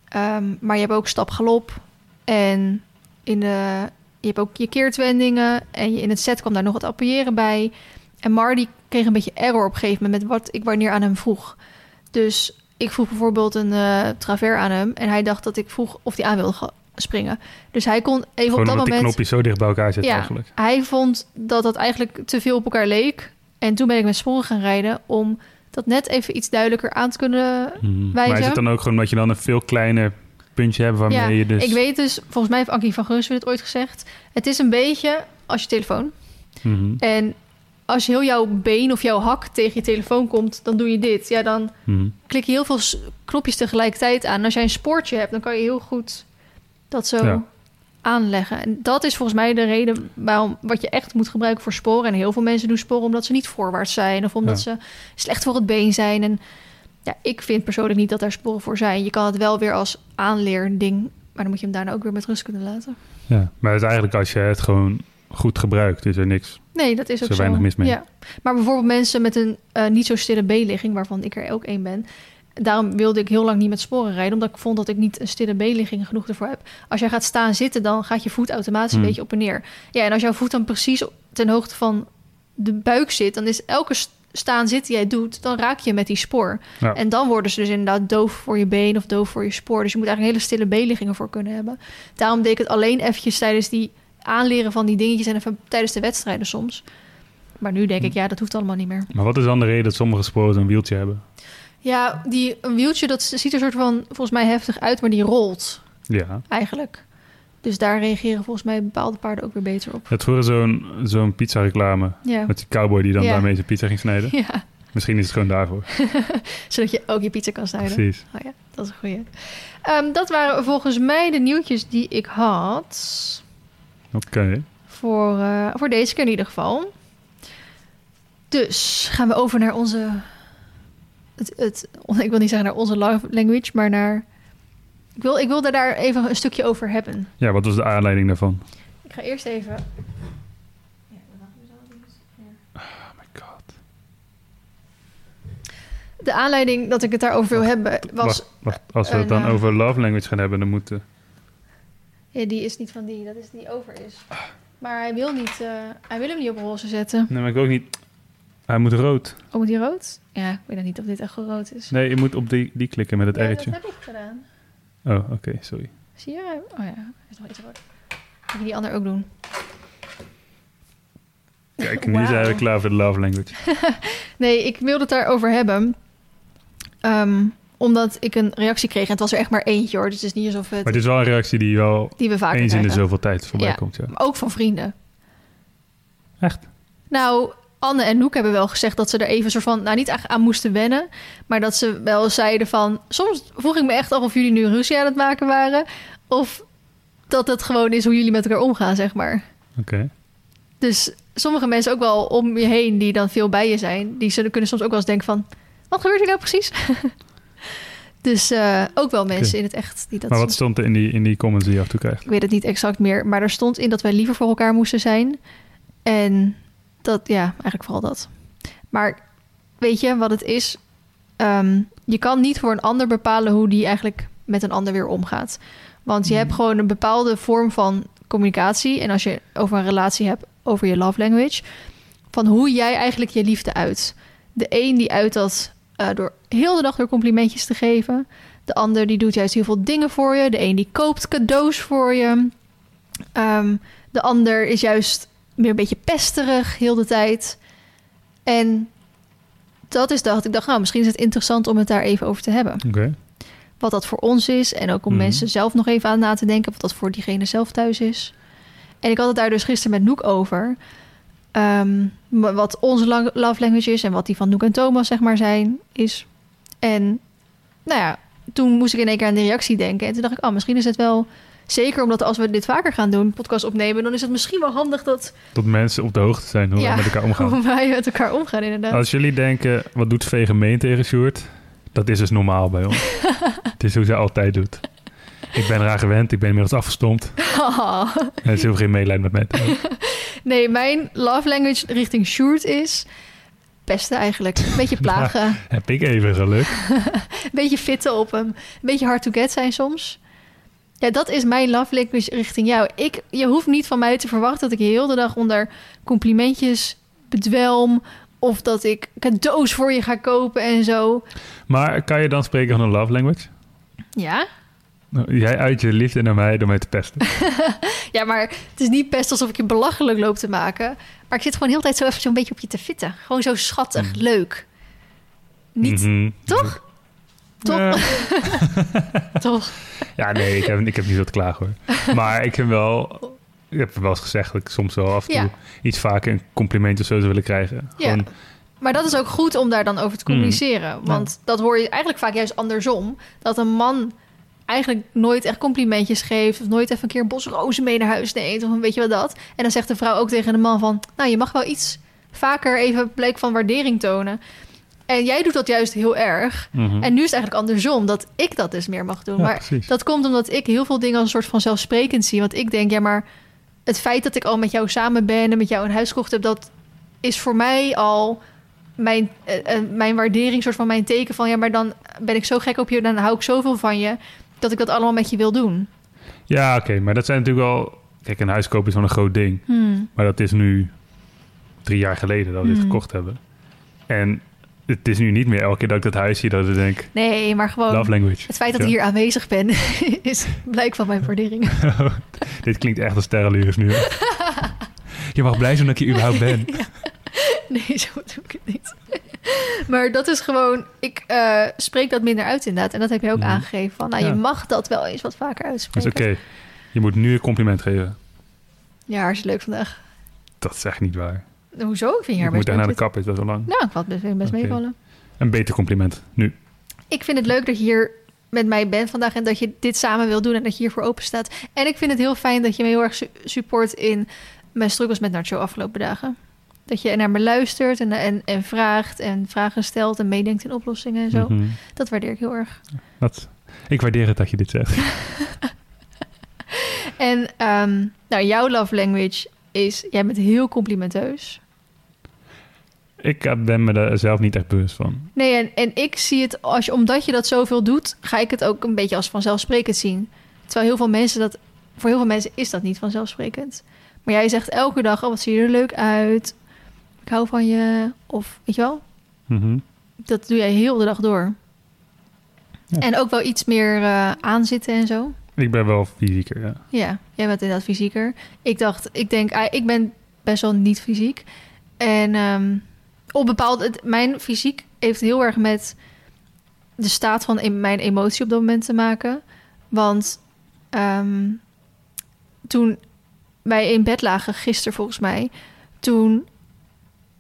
Ehm, maar je hebt ook stap galop en in de, je hebt ook je keertwendingen en je, in het set kwam daar nog wat appuieren bij. En Mar die kreeg een beetje error op een gegeven moment met wat ik wanneer aan hem vroeg. Dus ik vroeg bijvoorbeeld een travers aan hem en hij dacht dat ik vroeg of hij aan wilde springen. Dus hij kon even Gewoon op dat omdat die moment. knopjes zo dicht bij elkaar zitten Ja. eigenlijk. Hij vond dat dat eigenlijk te veel op elkaar leek. En toen ben ik met sporen gaan rijden om dat net even iets duidelijker aan te kunnen. Mhm. Maar Wijzen. is het dan ook gewoon dat je dan een veel kleiner puntje hebt waarmee ja, je dus... ik weet dus, volgens mij heeft Ankie van Gunsven het ooit gezegd. Het is een beetje als je telefoon. Mhm. En als je heel jouw been of jouw hak tegen je telefoon komt, dan doe je dit. Ja, dan Mhm. klik je heel veel knopjes tegelijkertijd aan. En als jij een spoortje hebt, dan kan je heel goed dat zo Ja. aanleggen. En dat is volgens mij de reden waarom wat je echt moet gebruiken voor sporen. En heel veel mensen doen sporen omdat ze niet voorwaarts zijn of omdat ze slecht voor het been zijn. En ja, ik vind persoonlijk niet dat daar sporen voor zijn. Je kan het wel weer als aanleerding, maar dan moet je hem daarna ook weer met rust kunnen laten. Ja, maar het is eigenlijk als je het gewoon goed gebruikt, is er niks. Nee, dat is ook Zo weinig mis mee. Ja. Maar bijvoorbeeld mensen met een eh, niet zo stille B-ligging, waarvan ik er ook één ben. Daarom wilde ik heel lang niet met sporen rijden, omdat ik vond dat ik niet een stille B-ligging genoeg ervoor heb. Als jij gaat staan zitten, dan gaat je voet automatisch een Hmm. beetje op en neer. Ja, en als jouw voet dan precies ten hoogte van de buik zit, dan is elke st- staan zitten die jij doet, dan raak je met die spoor. Ja. En dan worden ze dus inderdaad doof voor je been of doof voor je spoor. Dus je moet eigenlijk hele stille B-liggingen voor kunnen hebben. Daarom deed ik het alleen eventjes tijdens die aanleren van die dingetjes en even tijdens de wedstrijden soms. Maar nu denk ik, ja, dat hoeft allemaal niet meer. Maar wat is dan de reden dat sommige sporen zo'n wieltje hebben? Ja, die, een wieltje, dat ziet er soort van volgens mij heftig uit, maar die rolt Ja. eigenlijk. Dus daar reageren volgens mij bepaalde paarden ook weer beter op. Het vroeger zo'n zo'n pizza reclame Ja. met die cowboy die dan Ja. daarmee zijn pizza ging snijden. ja, Misschien is het gewoon daarvoor. zodat je ook je pizza kan snijden. Precies. Oh ja, dat is een goeie. Ehm, dat waren volgens mij de nieuwtjes die ik had. Oké. Voor, eh, voor deze keer in ieder geval. Dus gaan we over naar onze. Het, het, ik wil niet zeggen naar onze love language, maar naar. Ik, wil, ik wilde daar even een stukje over hebben. Ja, wat was de aanleiding daarvan? Ik ga eerst even. Oh my god. De aanleiding dat ik het daarover wil hebben was. Wacht, wacht. Als we het dan eh, over love language gaan hebben, dan moeten... Ja, die is niet van die, dat is die over is. Maar hij wil, niet, eh, hij wil hem niet op roze zetten. Nee, maar ik wil ook niet... Hij moet rood. Oh, moet die rood? Ja, ik weet niet of dit echt rood is. Nee, je moet op die, die klikken met het ja, dat heb ik gedaan. Oh, oké, sorry. Zie je? Oh ja, hij is nog iets rood. Moet je die ander ook doen? Kijk, nu zijn we klaar voor de love language. Nee, ik wilde het daarover hebben. Ehm, omdat ik een reactie kreeg. En het was er echt maar eentje hoor. Dus het is niet alsof Maar het... het is wel een reactie die wel Die we vaker eens in de zoveel tijd voorbij Ja. komt. Ja. Maar ook van vrienden. Echt? Nou, Anne en Noek hebben wel gezegd dat ze er even soort van... Nou, niet echt aan moesten wennen. Maar dat ze wel zeiden van... Soms vroeg ik me echt af of jullie nu ruzie aan het maken waren. Of dat het gewoon is hoe jullie met elkaar omgaan, zeg maar. Oké. Dus sommige mensen ook wel om je heen die dan veel bij je zijn... die zullen kunnen soms ook wel eens denken van... Wat gebeurt hier nou precies? Dus eh, ook wel mensen in het echt die dat Maar wat soms- stond er in die, in die comments die je af en toe krijgt? Ik weet het niet exact meer, maar er stond in dat wij liever voor elkaar moesten zijn. En dat, ja, eigenlijk vooral dat. Maar weet je wat het is? Ehm, je kan niet voor een ander bepalen hoe die eigenlijk met een ander weer omgaat. Want je Mhm. hebt gewoon een bepaalde vorm van communicatie. En als je over een relatie hebt, over je love language. Van hoe jij eigenlijk je liefde uit. De een die uit dat eh, door heel de dag door complimentjes te geven. De ander die doet juist heel veel dingen voor je. De een die koopt cadeaus voor je. Ehm, de ander is juist meer een beetje pesterig heel de tijd. En dat is dacht ik dacht, nou, misschien is het interessant om het daar even over te hebben. Wat dat voor ons is en ook om Mhm. mensen zelf nog even aan na te denken wat dat voor diegene zelf thuis is. En ik had het daar dus gisteren met Noek over. Ehm, wat onze love language is en wat die van Noek en Thomas zeg maar zijn is. En nou ja, toen moest ik in één keer aan de reactie denken. En toen dacht ik, oh, misschien is het wel... Zeker omdat als we dit vaker gaan doen, podcast opnemen... dan is het misschien wel handig dat Dat mensen op de hoogte zijn hoe Ja. we met elkaar omgaan. hoe wij met elkaar omgaan inderdaad. Als jullie denken, wat doet V gemeen tegen Sjoerd? Dat is dus normaal bij ons. het is hoe ze altijd doet. Ik ben eraan gewend, ik ben inmiddels afgestompt. En ze hoeft geen medelijden met mij. Nee, mijn love language richting Sjoerd is... pesten eigenlijk. Een beetje plagen. Heb ik even geluk. Een beetje fitten op hem. Een beetje hard to get zijn soms. Ja, dat is mijn love language richting jou. Ik, je hoeft niet van mij te verwachten dat ik heel de dag onder complimentjes bedwelm. Of dat ik cadeaus voor je ga kopen en zo. Maar kan je dan spreken van een love language? Ja? Nou, Jij uit je liefde naar mij door mij te pesten. Ja, maar het is niet best alsof ik je belachelijk loop te maken. Maar ik zit gewoon heel de tijd zo even zo'n beetje op je te fitten. Gewoon zo schattig, leuk. Niet, Mhm. toch? Toch? Ja. Toch? Ja, nee, ik heb, ik heb niet wat te klagen hoor. Maar ik heb wel... Ik heb wel eens gezegd dat ik soms wel af en toe Ja. iets vaker een compliment of zo zou willen krijgen. Ja. Gewoon, Maar dat is ook goed om daar dan over te communiceren. Mm. Want dat hoor je eigenlijk vaak juist andersom. Dat een man eigenlijk nooit echt complimentjes geeft... of nooit even een keer een bos rozen mee naar huis neemt... of een weet je wat dat. En dan zegt de vrouw ook tegen de man van... nou, je mag wel iets vaker even blijk van waardering tonen. En jij doet dat juist heel erg. mhm. En nu is het eigenlijk andersom, dat ik dat dus meer mag doen. Ja, maar precies. dat komt omdat ik heel veel dingen als een soort van zelfsprekend zie. Want ik denk, ja, maar het feit dat ik al met jou samen ben en met jou een huis gekocht heb, dat is voor mij al mijn, eh, eh, mijn waardering, soort van mijn teken van, ja, maar dan ben ik zo gek op je, dan hou ik zoveel van je, dat ik dat allemaal met je wil doen. Ja, oké, maar dat zijn natuurlijk wel... Kijk, een huis kopen is wel een groot ding. Hmm. Maar dat is nu drie jaar geleden dat we dit Mhm. gekocht hebben. En het is nu niet meer elke keer dat ik dat huis zie dat ik denk... Nee, maar gewoon Love language. het feit dat Ja. ik hier aanwezig ben, is blijk van mijn waardering. Dit klinkt echt als sterrenlures nu. je mag blij zijn dat ik hier überhaupt ben. Nee, zo doe ik het niet. Maar dat is gewoon, ik eh, spreek dat minder uit inderdaad. En dat heb je ook Mhm. aangegeven. Van, nou, Ja. je mag dat wel eens wat vaker Dat is uitspreken. oké. Je moet nu een compliment geven. Ja, hartstikke leuk vandaag. Dat is echt niet waar. Hoezo? Ik vind je Je moet daar naar de kap, is dat zo lang. Nou, ik had best, best meevallen. Een beter compliment, nu. Ik vind het leuk dat je hier met mij bent vandaag... en dat je dit samen wil doen en dat je hiervoor open staat. En ik vind het heel fijn dat je me heel erg su- support... in mijn struggles met Nacho afgelopen dagen. Dat je naar me luistert en, en, en vraagt en vragen stelt... en meedenkt in oplossingen en zo. Mhm. Dat waardeer ik heel erg. Dat, ik waardeer het dat je dit zegt. En ehm, nou, jouw love language is... jij bent heel complimenteus. Ik eh, ben me daar zelf niet echt bewust van. Nee, en, en ik zie het, als je, omdat je dat zoveel doet... ga ik het ook een beetje als vanzelfsprekend zien. Terwijl heel veel mensen dat... voor heel veel mensen is dat niet vanzelfsprekend. Maar jij zegt elke dag... oh, wat zie je er leuk uit. Ik hou van je. Of, weet je wel? Mhm. Dat doe jij heel de dag door. Ja. En ook wel iets meer eh, aanzitten en zo. Ik ben wel fysieker, ja. Ja, jij bent inderdaad fysieker. Ik dacht, ik denk, ah, ik ben best wel niet fysiek. En ehm, op bepaald, het- mijn fysiek heeft heel erg met de staat van mijn emotie op dat moment te maken. Want ehm, toen wij in bed lagen, gisteren volgens mij, toen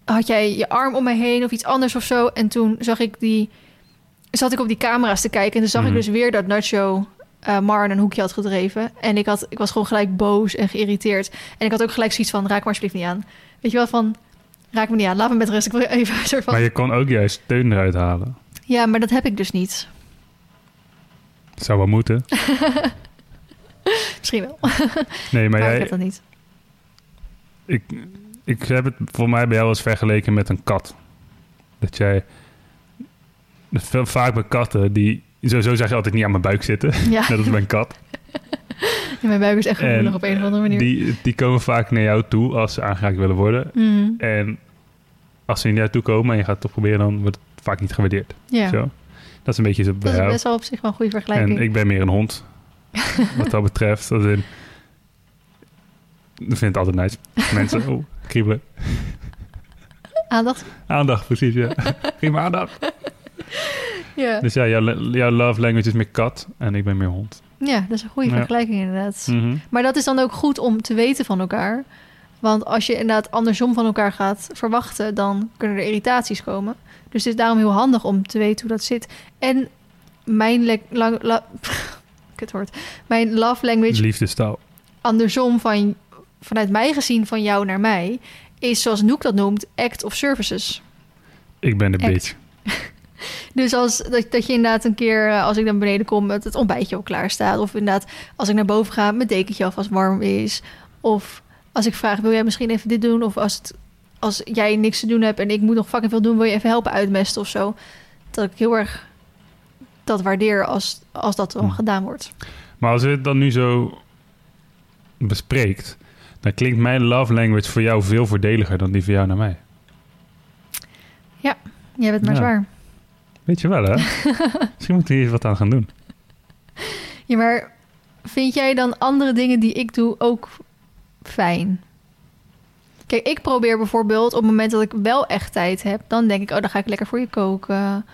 had jij je arm om mij heen of iets anders of zo. En toen zag ik die, zat ik op die camera's te kijken en toen zag Mhm. ik dus weer dat Nacho eh Mar een hoekje had gedreven. En ik, had, ik was gewoon gelijk boos en geïrriteerd. En ik had ook gelijk zoiets van, raak me alsjeblieft niet aan. Weet je wel, van, raak me niet aan, laat me met rust. Ik wil even een soort van... Maar je kon ook juist steun eruit halen. Ja, maar dat heb ik dus niet. Zou wel moeten. Misschien wel. Nee, maar Maar, ik jij, heb dat niet. ik, ik heb het voor mij bij jou eens vergeleken met een kat. Dat jij... Veel, vaak bij katten, die... Sowieso zeg je altijd niet aan mijn buik zitten. Ja, Net als bij een kat. mijn buik is echt gevoelig op een of andere manier. Die, die komen vaak naar jou toe als ze aangeraakt willen worden. Mhm. En als ze naar jou toe komen en je gaat het toch proberen, dan wordt het vaak niet gewaardeerd. Ja, Zo. Dat is een beetje zo dat is best wel op zich wel een goede vergelijking. En ik ben meer een hond. wat dat betreft. Als in, ik vind het altijd nice. Mensen, oh, kriebelen. Aandacht? Aandacht, precies, ja. Me aandacht. Ja. Dus ja, jouw, jouw love language is meer kat en ik ben meer hond. ja, dat is een goede Ja. vergelijking inderdaad. Mhm. Maar dat is dan ook goed om te weten van elkaar. Want als je inderdaad andersom van elkaar gaat verwachten, dan kunnen er irritaties komen. Dus het is daarom heel handig om te weten hoe dat zit. En mijn lang, la, kut woord. Mijn love language Liefdestaal. andersom van vanuit mij gezien van jou naar mij is zoals Noek dat noemt act of services. Ik ben de Act. bitch. Dus als dat, dat je inderdaad een keer, eh, als ik dan beneden kom, dat het ontbijtje al klaar staat. Of inderdaad, als ik naar boven ga, mijn dekentje alvast warm is. Of als ik vraag, wil jij misschien even dit doen? Of als, het, als jij niks te doen hebt en ik moet nog fucking veel doen, wil je even helpen uitmesten of zo? Dat ik heel erg dat waardeer als, als dat dan Hm. gedaan wordt. Maar als je het dan nu zo bespreekt, dan klinkt mijn love language voor jou veel voordeliger dan die voor jou naar mij. Jij bent maar Ja. zwaar. Weet je wel, hè? Misschien moeten we hier wat aan gaan doen. Ja, maar vind jij dan andere dingen die ik doe ook fijn? Kijk, ik probeer bijvoorbeeld op het moment dat ik wel echt tijd heb, dan denk ik, oh, dan ga ik lekker voor je koken.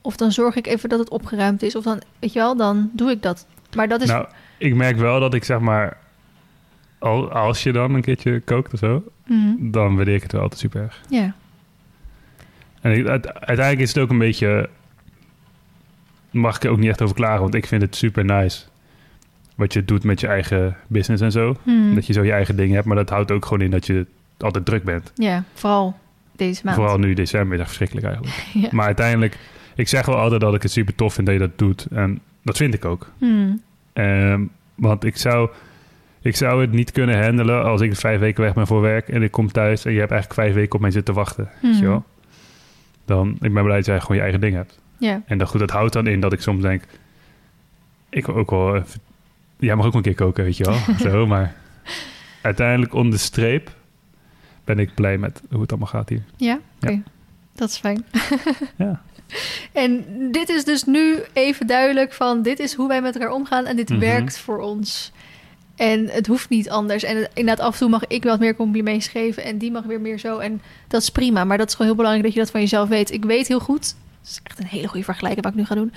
Of dan zorg ik even dat het opgeruimd is. Of dan, weet je wel, dan doe ik dat. Maar dat is. Nou, ik merk wel dat ik zeg maar... al- Als je dan een keertje kookt of zo, Mhm, dan waardeer ik het wel altijd super erg. ja. En ik- uite- uiteindelijk is het ook een beetje... Mag ik er ook niet echt over klagen, want ik vind het super nice. Wat je doet met je eigen business en zo. Mhm. Dat je zo je eigen dingen hebt, maar dat houdt ook gewoon in dat je altijd druk bent. Ja, vooral deze maand. Vooral nu december, is echt verschrikkelijk eigenlijk. Ja. Maar uiteindelijk, ik zeg wel altijd dat ik het super tof vind dat je dat doet. En dat vind ik ook. Mhm, Ehm, want ik zou, ik zou het niet kunnen handelen als ik vijf weken weg ben voor werk en ik kom thuis en je hebt eigenlijk vijf weken op mij zitten wachten. Weet je wel? Dan, ik ben blij dat jij gewoon je eigen ding hebt. En dat, goed, dat houdt dan in dat ik soms denk, ik wil ook wel, even- jij mag ook een keer koken, weet je wel. Zo, maar uiteindelijk onder de streep ben ik blij met hoe het allemaal gaat hier. Ja? Oké. Dat is fijn. Ja. En dit is dus nu even duidelijk van... dit is hoe wij met elkaar omgaan en dit Mhm. werkt voor ons. En het hoeft niet anders. En inderdaad, af en toe mag ik wat meer complimentjes geven... en die mag weer meer zo. En dat is prima. Maar dat is gewoon heel belangrijk dat je dat van jezelf weet. Ik weet heel goed... het is echt een hele goede vergelijking wat ik nu ga doen.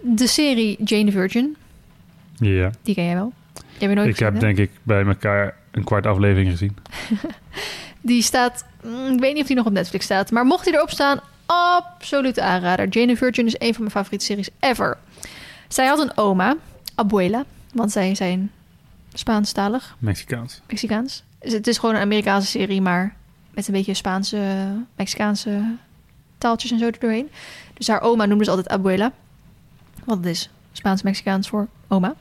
De serie Jane the Virgin, Ja, die ken jij wel. Nooit ik heb hè? denk ik bij elkaar een kwart aflevering gezien. Die staat, mm, ik weet niet of die nog op Netflix staat, maar mocht die erop staan, absoluut aanrader. Jane the Virgin is een van mijn favoriete series ever. Zij had een oma, abuela, want zij zijn Spaanstalig, Mexicaans. Mexicaans. Dus het is gewoon een Amerikaanse serie, maar met een beetje Spaanse, Mexicaanse taaltjes en zo erdoorheen. Dus haar oma noemde ze altijd abuela, want het is Spaans-Mexicaans voor oma.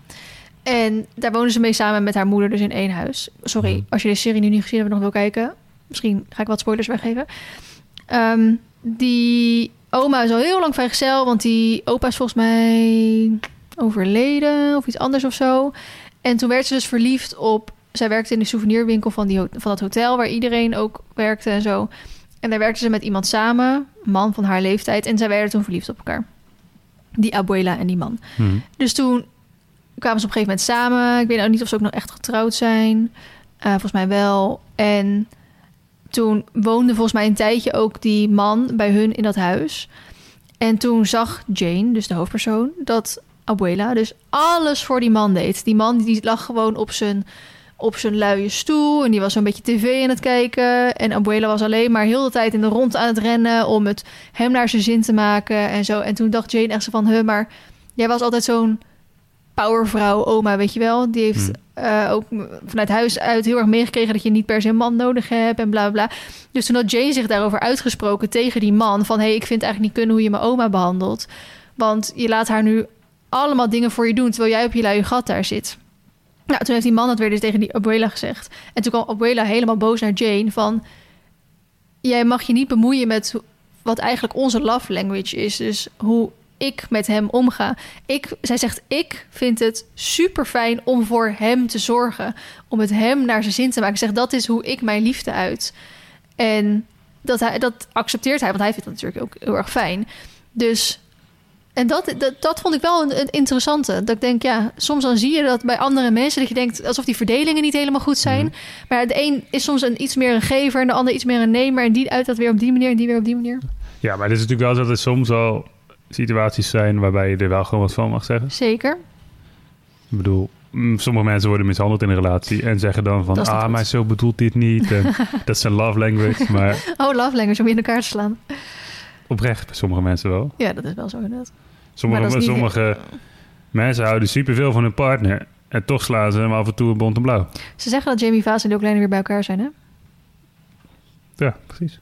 En daar wonen ze mee samen met haar moeder dus in één huis. Sorry, Mhm. als je de serie nu niet gezien hebt en nog wil kijken. Misschien ga ik wat spoilers weggeven. Ehm, die oma is al heel lang vrijgezel, want die opa is volgens mij overleden of iets anders of zo. En toen werd ze dus verliefd op... Zij werkte in de souvenirwinkel van, die, van dat hotel waar iedereen ook werkte en zo. En daar werkte ze met iemand samen, een man van haar leeftijd. En zij werden toen verliefd op elkaar. Die abuela en die man. Hm. Dus toen kwamen ze op een gegeven moment samen. Ik weet ook niet of ze ook nog echt getrouwd zijn. Eh, volgens mij wel. En toen woonde volgens mij een tijdje ook die man bij hun in dat huis. En toen zag Jane, dus de hoofdpersoon, dat Abuela dus alles voor die man deed. Die man die lag gewoon op zijn, op zijn luie stoel en die was zo'n beetje tv aan het kijken. En Abuela was alleen maar heel de tijd in de rond aan het rennen om het hem naar zijn zin te maken en zo. En toen dacht Jane echt zo van, huh, maar jij was altijd zo'n powervrouw, oma, weet je wel. Die heeft Hmm. eh, ook vanuit huis uit heel erg meegekregen dat je niet per se een man nodig hebt en bla bla. bla. Dus toen had Jane zich daarover uitgesproken tegen die man van, hey, ik vind eigenlijk niet kunnen hoe je mijn oma behandelt, want je laat haar nu allemaal dingen voor je doen... terwijl jij op je luie gat daar zit. Nou, toen heeft die man dat weer dus tegen die Abuela gezegd. En toen kwam Abuela helemaal boos naar Jane van... jij mag je niet bemoeien met wat eigenlijk onze love language is. Dus hoe ik met hem omga. Ik, zij zegt, ik vind het super fijn om voor hem te zorgen. Om het hem naar zijn zin te maken. Zeg, dat is hoe ik mijn liefde uit. En dat, hij, dat accepteert hij, want hij vindt het natuurlijk ook heel erg fijn. Dus, en dat, dat, dat vond ik wel een, een interessante. Dat ik denk, ja, soms dan zie je dat bij andere mensen... dat je denkt alsof die verdelingen niet helemaal goed zijn. Mhm. Maar de een is soms een, iets meer een gever... en de ander iets meer een nemer. En die uit dat weer op die manier en die weer op die manier. Ja, maar het is natuurlijk wel zo dat er soms al situaties zijn waarbij je er wel gewoon wat van mag zeggen. Zeker. Ik bedoel, mm, sommige mensen worden mishandeld in een relatie en zeggen dan van, ah, goed. maar zo bedoelt dit niet. Dat is zijn love language, maar Oh, love language om je in elkaar te slaan. Oprecht bij sommige mensen wel. Ja, dat is wel zo inderdaad. Sommige, is niet- sommige mensen houden superveel van hun partner en toch slaan ze hem af en toe een bont en blauw. Ze zeggen dat Jamie Vaas en Kleine weer bij elkaar zijn, hè? Ja, precies.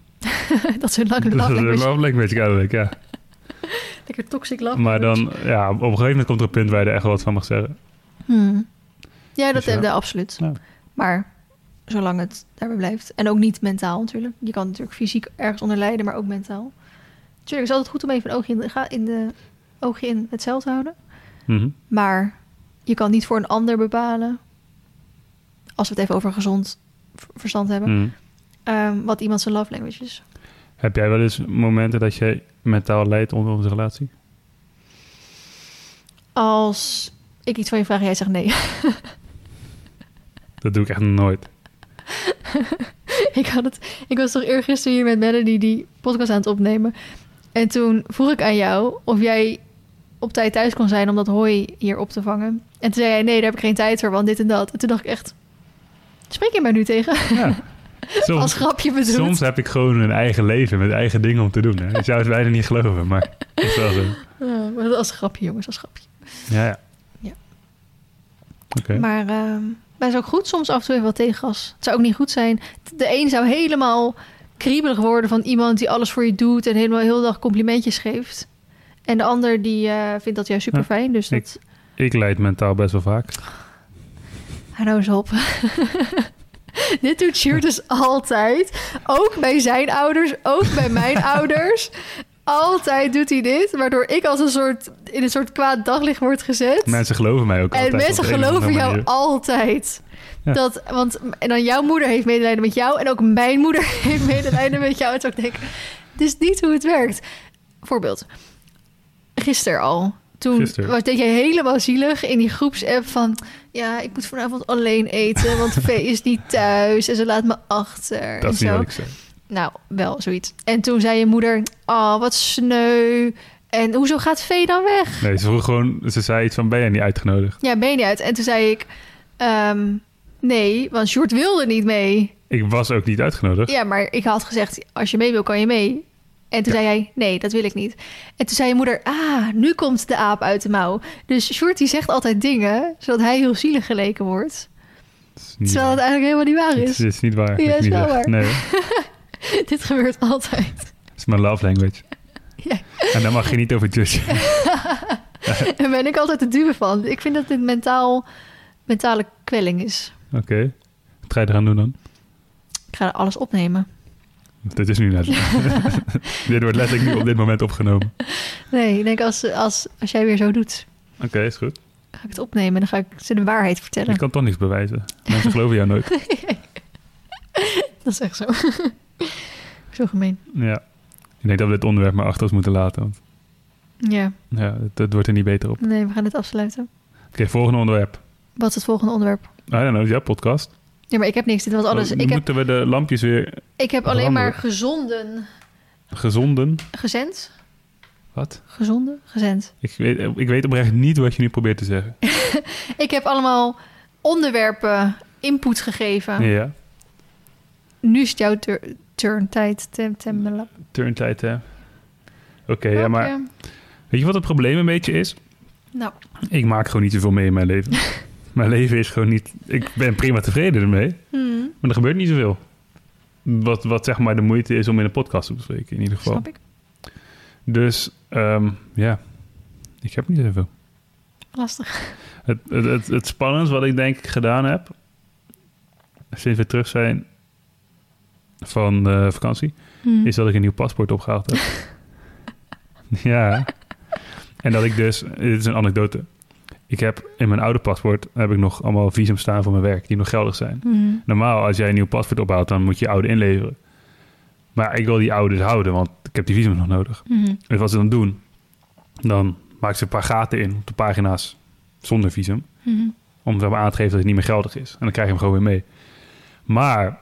dat ze een lange Dat is een love language kennelijk, ja. Lekker toxic love Maar dan, ja, op een gegeven moment komt er een punt waar je er echt wat van mag zeggen. Hmm. Ja, dat Dus ja. absoluut. Ja. Maar zolang het daarbij blijft. En ook niet mentaal natuurlijk. Je kan natuurlijk fysiek ergens onder lijden, maar ook mentaal. Tuurlijk, het is altijd goed om even een oogje in de, ga- in de, oogje in het cel te houden. Mhm. Maar je kan niet voor een ander bepalen... als we het even over gezond verstand hebben... Mhm. ehm, wat iemand zijn love language is. Heb jij wel eens momenten dat je mentaal leidt onder onze relatie? Als ik iets van je vraag en jij zegt nee. Dat doe ik echt nooit. ik, had het, ik was toch eergisteren hier met Melody die podcast aan het opnemen. En toen vroeg ik aan jou of jij op tijd thuis kon zijn om dat hooi hier op te vangen. En toen zei jij, nee, daar heb ik geen tijd voor, want dit en dat. En toen dacht ik echt, spreek je mij nu tegen? Ja. Soms, Als grapje bedoeld. soms heb ik gewoon een eigen leven met eigen dingen om te doen. Hè. Je zou het bijna niet geloven, maar het is wel zo. Ja, maar dat als grapje, jongens, als grapje. Ja, ja. Ja. Maar maar het is ook goed soms af en toe even wat tegengas. Het zou ook niet goed zijn. De een zou helemaal kriebelig worden van iemand die alles voor je doet... en helemaal heel dag complimentjes geeft. En de ander die eh, vindt dat juist super fijn. Dus ik- dat... Ik leid mentaal best wel vaak. Hou nou eens op. Dit doet Sjoerd dus altijd. Ook bij zijn ouders, ook bij mijn ouders. Altijd doet hij dit, waardoor ik als een soort in een soort kwaad daglicht word gezet. Mensen geloven mij ook en altijd. mensen een of geloven jou manier. altijd. Ja. Dat, want, en dan jouw moeder heeft medelijden met jou en ook mijn moeder heeft medelijden met jou. En toen denk ik, dit is niet hoe het werkt. Voorbeeld. Gisteren al. Toen was deed jij helemaal zielig in die groepsapp van... Ja, ik moet vanavond alleen eten, want Vee is niet thuis en ze laat me achter. Dat en is niet zo. wat ik zeg. Nou, wel zoiets. En toen zei je moeder, oh, wat sneu. En hoezo gaat Vee dan weg? Nee, ze vroeg gewoon... Ze zei iets van, ben jij niet uitgenodigd? Ja, ben je niet uit? En toen zei ik, ehm, nee, want Sjoerd wilde niet mee. Ik was ook niet uitgenodigd. Ja, maar ik had gezegd, als je mee wil, kan je mee. En toen Ja. zei jij, nee, dat wil ik niet. En toen zei je moeder, ah, nu komt de aap uit de mouw. Dus Sjoerd die zegt altijd dingen, zodat hij heel zielig geleken wordt. Terwijl het waar. eigenlijk helemaal niet waar Het is. is, het is niet waar. Ja, dat is niet waar. Nee, het Dit gebeurt altijd. is mijn love language. Ja. En daar mag je niet over judgen. Daar ben ik altijd de dupe van. Ik vind dat dit mentaal, mentale kwelling is. Oké. Wat ga je eraan doen dan? Ik ga alles opnemen. Dit is nu net. dit wordt letterlijk nu op dit moment opgenomen. Nee, ik denk als, als, als jij weer zo doet, Oké, is goed. ga ik het opnemen en dan ga ik ze de waarheid vertellen. Je kan toch niks bewijzen. Mensen geloven jou nooit. Dat is echt zo. zo gemeen. Ja. Ik denk dat we dit onderwerp maar achter ons moeten laten. Want Ja, ja, het, het wordt er niet beter op. Oké, nee, we gaan dit afsluiten. volgende onderwerp. Wat is het volgende onderwerp? I don't know, jouw podcast. Ja, maar ik heb niks. Dit was alles. Oh, Ik heb, Moeten we de lampjes weer ik heb alleen maar gezonden. gezonden? Gezend? Wat? Gezonden? Gezend. Ik weet, ik weet oprecht niet wat je nu probeert te zeggen. Ik heb allemaal onderwerpen input gegeven. Ja, Nu is het jouw tur- turn. Tijd. Tem, tem, turntijd hè. Oké, ja, maar weet je wat het probleem een beetje is? Nou, Ik maak gewoon niet zoveel mee in mijn leven. mijn leven is gewoon niet... Ik ben prima tevreden ermee, hmm, maar er gebeurt niet zoveel. Wat, wat zeg maar de moeite is om in een podcast te bespreken, in ieder geval. snap ik. Dus, ehm, ja, ik heb niet zoveel. Lastig. Het, het, het, het spannendste wat ik denk ik gedaan heb... sinds we terug zijn van de vakantie... Hm. is dat ik een nieuw paspoort opgehaald heb. ja. En dat ik dus... Dit is een anekdote. Ik heb in mijn oude paspoort... heb ik nog allemaal visum staan voor mijn werk... die nog geldig zijn. Hm. Normaal, als jij een nieuw paspoort ophaalt... dan moet je je oude inleveren. Maar ik wil die oude dus houden... want ik heb die visum nog nodig. Hm. Dus wat ze dan doen... dan maken ze een paar gaten in op de pagina's... zonder visum om zeg maar, aan te geven dat het niet meer geldig is. En dan krijg je hem gewoon weer mee. Maar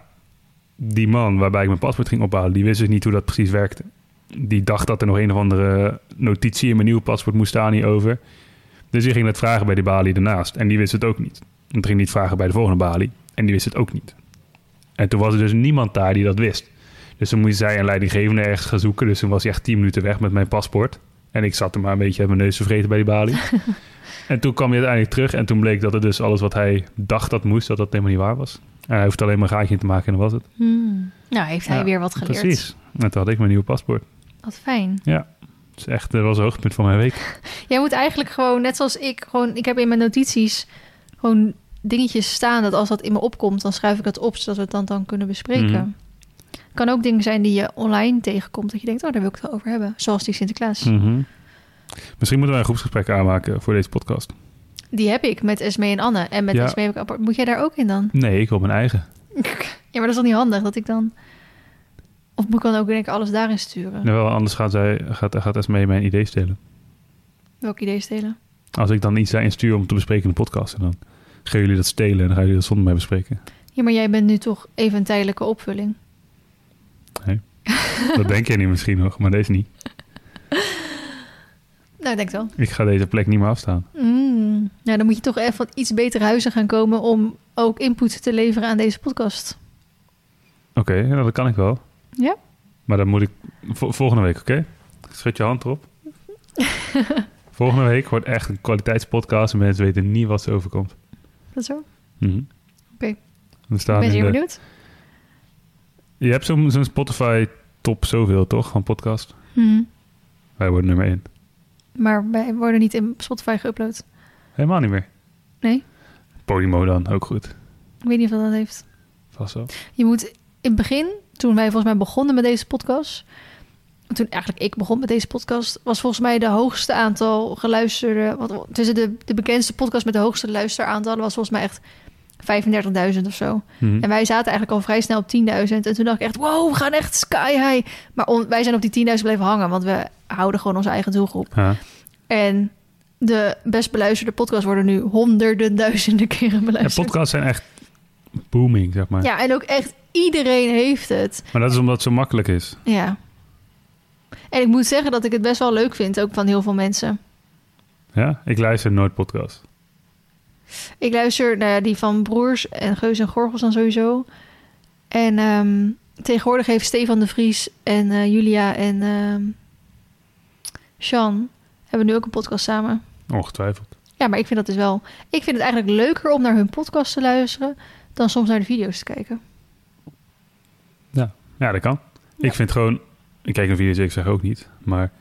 die man waarbij ik mijn paspoort ging ophalen, die wist dus niet hoe dat precies werkte. Die dacht dat er nog een of andere notitie in mijn nieuwe paspoort moest staan hierover. Dus die ging het vragen bij die balie ernaast. En die wist het ook niet. En toen ging hij het vragen bij de volgende balie. En die wist het ook niet. En toen was er dus niemand daar die dat wist. Dus toen moest zij een leidinggevende ergens gaan zoeken. Dus toen was hij echt tien minuten weg met mijn paspoort. En ik zat er maar een beetje uit mijn neus te vreten bij die balie. En toen kwam hij uiteindelijk terug en toen bleek dat het dus alles wat hij dacht dat moest, dat dat helemaal niet waar was. Hij hoefde alleen maar een gaatje in te maken en dat was het. Hm. Nou, heeft hij Ja, weer wat geleerd. Precies. En toen had ik mijn nieuwe paspoort. Wat fijn. Ja, het is echt, dat was een hoogtepunt van mijn week. Jij moet eigenlijk gewoon, net zoals ik, gewoon, ik heb in mijn notities gewoon dingetjes staan dat als dat in me opkomt, dan schrijf ik dat op, zodat we het dan, dan kunnen bespreken. Mhm. Kan ook dingen zijn die je online tegenkomt, dat je denkt, oh, daar wil ik het wel over hebben. Zoals die Sinterklaas. Mhm. Misschien moeten wij een groepsgesprek aanmaken voor deze podcast. Die heb ik met Esme en Anne. En met Ja. Esme heb ik apart. Moet jij daar ook in dan? Nee, ik wil mijn eigen. Ja, maar dat is toch niet handig dat ik dan... Of moet ik dan ook denk ik alles daarin sturen? Nou, wel, anders gaat, zij, gaat, gaat Esmee mijn idee stelen. Welk idee stelen? Als ik dan iets daarin stuur om te bespreken in de podcast. En dan gaan jullie dat stelen en dan gaan jullie dat zonder mij bespreken. Ja, maar jij bent nu toch even een tijdelijke opvulling. Dat denk je niet misschien nog, maar deze niet. Nou, ik denk wel. Ik ga deze plek niet meer afstaan. Mm. Nou, dan moet je toch even wat iets beter huizen gaan komen om ook input te leveren aan deze podcast. Oké, dat kan ik wel. Ja? Maar dan moet ik vo- volgende week, oké? Schud je hand erop. volgende week wordt echt een kwaliteitspodcast en mensen weten niet wat ze overkomt. Dat zo? Mhm. Oké. Staan ben de- benieuwd. Je hebt zo'n Spotify top zoveel, toch? Van podcast. Mhm. Wij worden nummer één. Maar wij worden niet in Spotify geüpload. Helemaal niet meer. Nee? Podimo dan, ook goed. Ik weet niet of dat heeft. Vast wel. Je moet in het begin, toen wij volgens mij begonnen met deze podcast... Toen eigenlijk ik begon met deze podcast... was volgens mij de hoogste aantal geluisterde... Wat, tussen de, de bekendste podcast met de hoogste luisteraantallen... was volgens mij echt 35.000 of zo. Mhm. En wij zaten eigenlijk al vrij snel op 10.000. En toen dacht ik echt, wow, we gaan echt sky high. Maar on- wij zijn op die 10.000 blijven hangen, want we houden gewoon onze eigen doelgroep. En de best beluisterde podcasts worden nu honderden duizenden keren En beluisterd. podcasts zijn echt booming, zeg maar. Ja, en ook echt iedereen heeft het. Maar dat is omdat het zo makkelijk is. Ja. En ik moet zeggen dat ik het best wel leuk vind, ook van heel veel mensen. Ja? Ik luister nooit podcast. Ik luister naar die van Broers en Geus en Gorgels dan sowieso. En ehm, tegenwoordig heeft Stefan de Vries en eh, Julia en ehm Sean hebben nu ook een podcast samen. Ongetwijfeld. Ja, maar ik vind dat dus wel... Ik vind het eigenlijk leuker om naar hun podcast te luisteren... dan soms naar de video's te kijken. Ja, dat kan. Ja. Ik vind gewoon... Ik kijk naar video's, ik zeg ook niet. Maar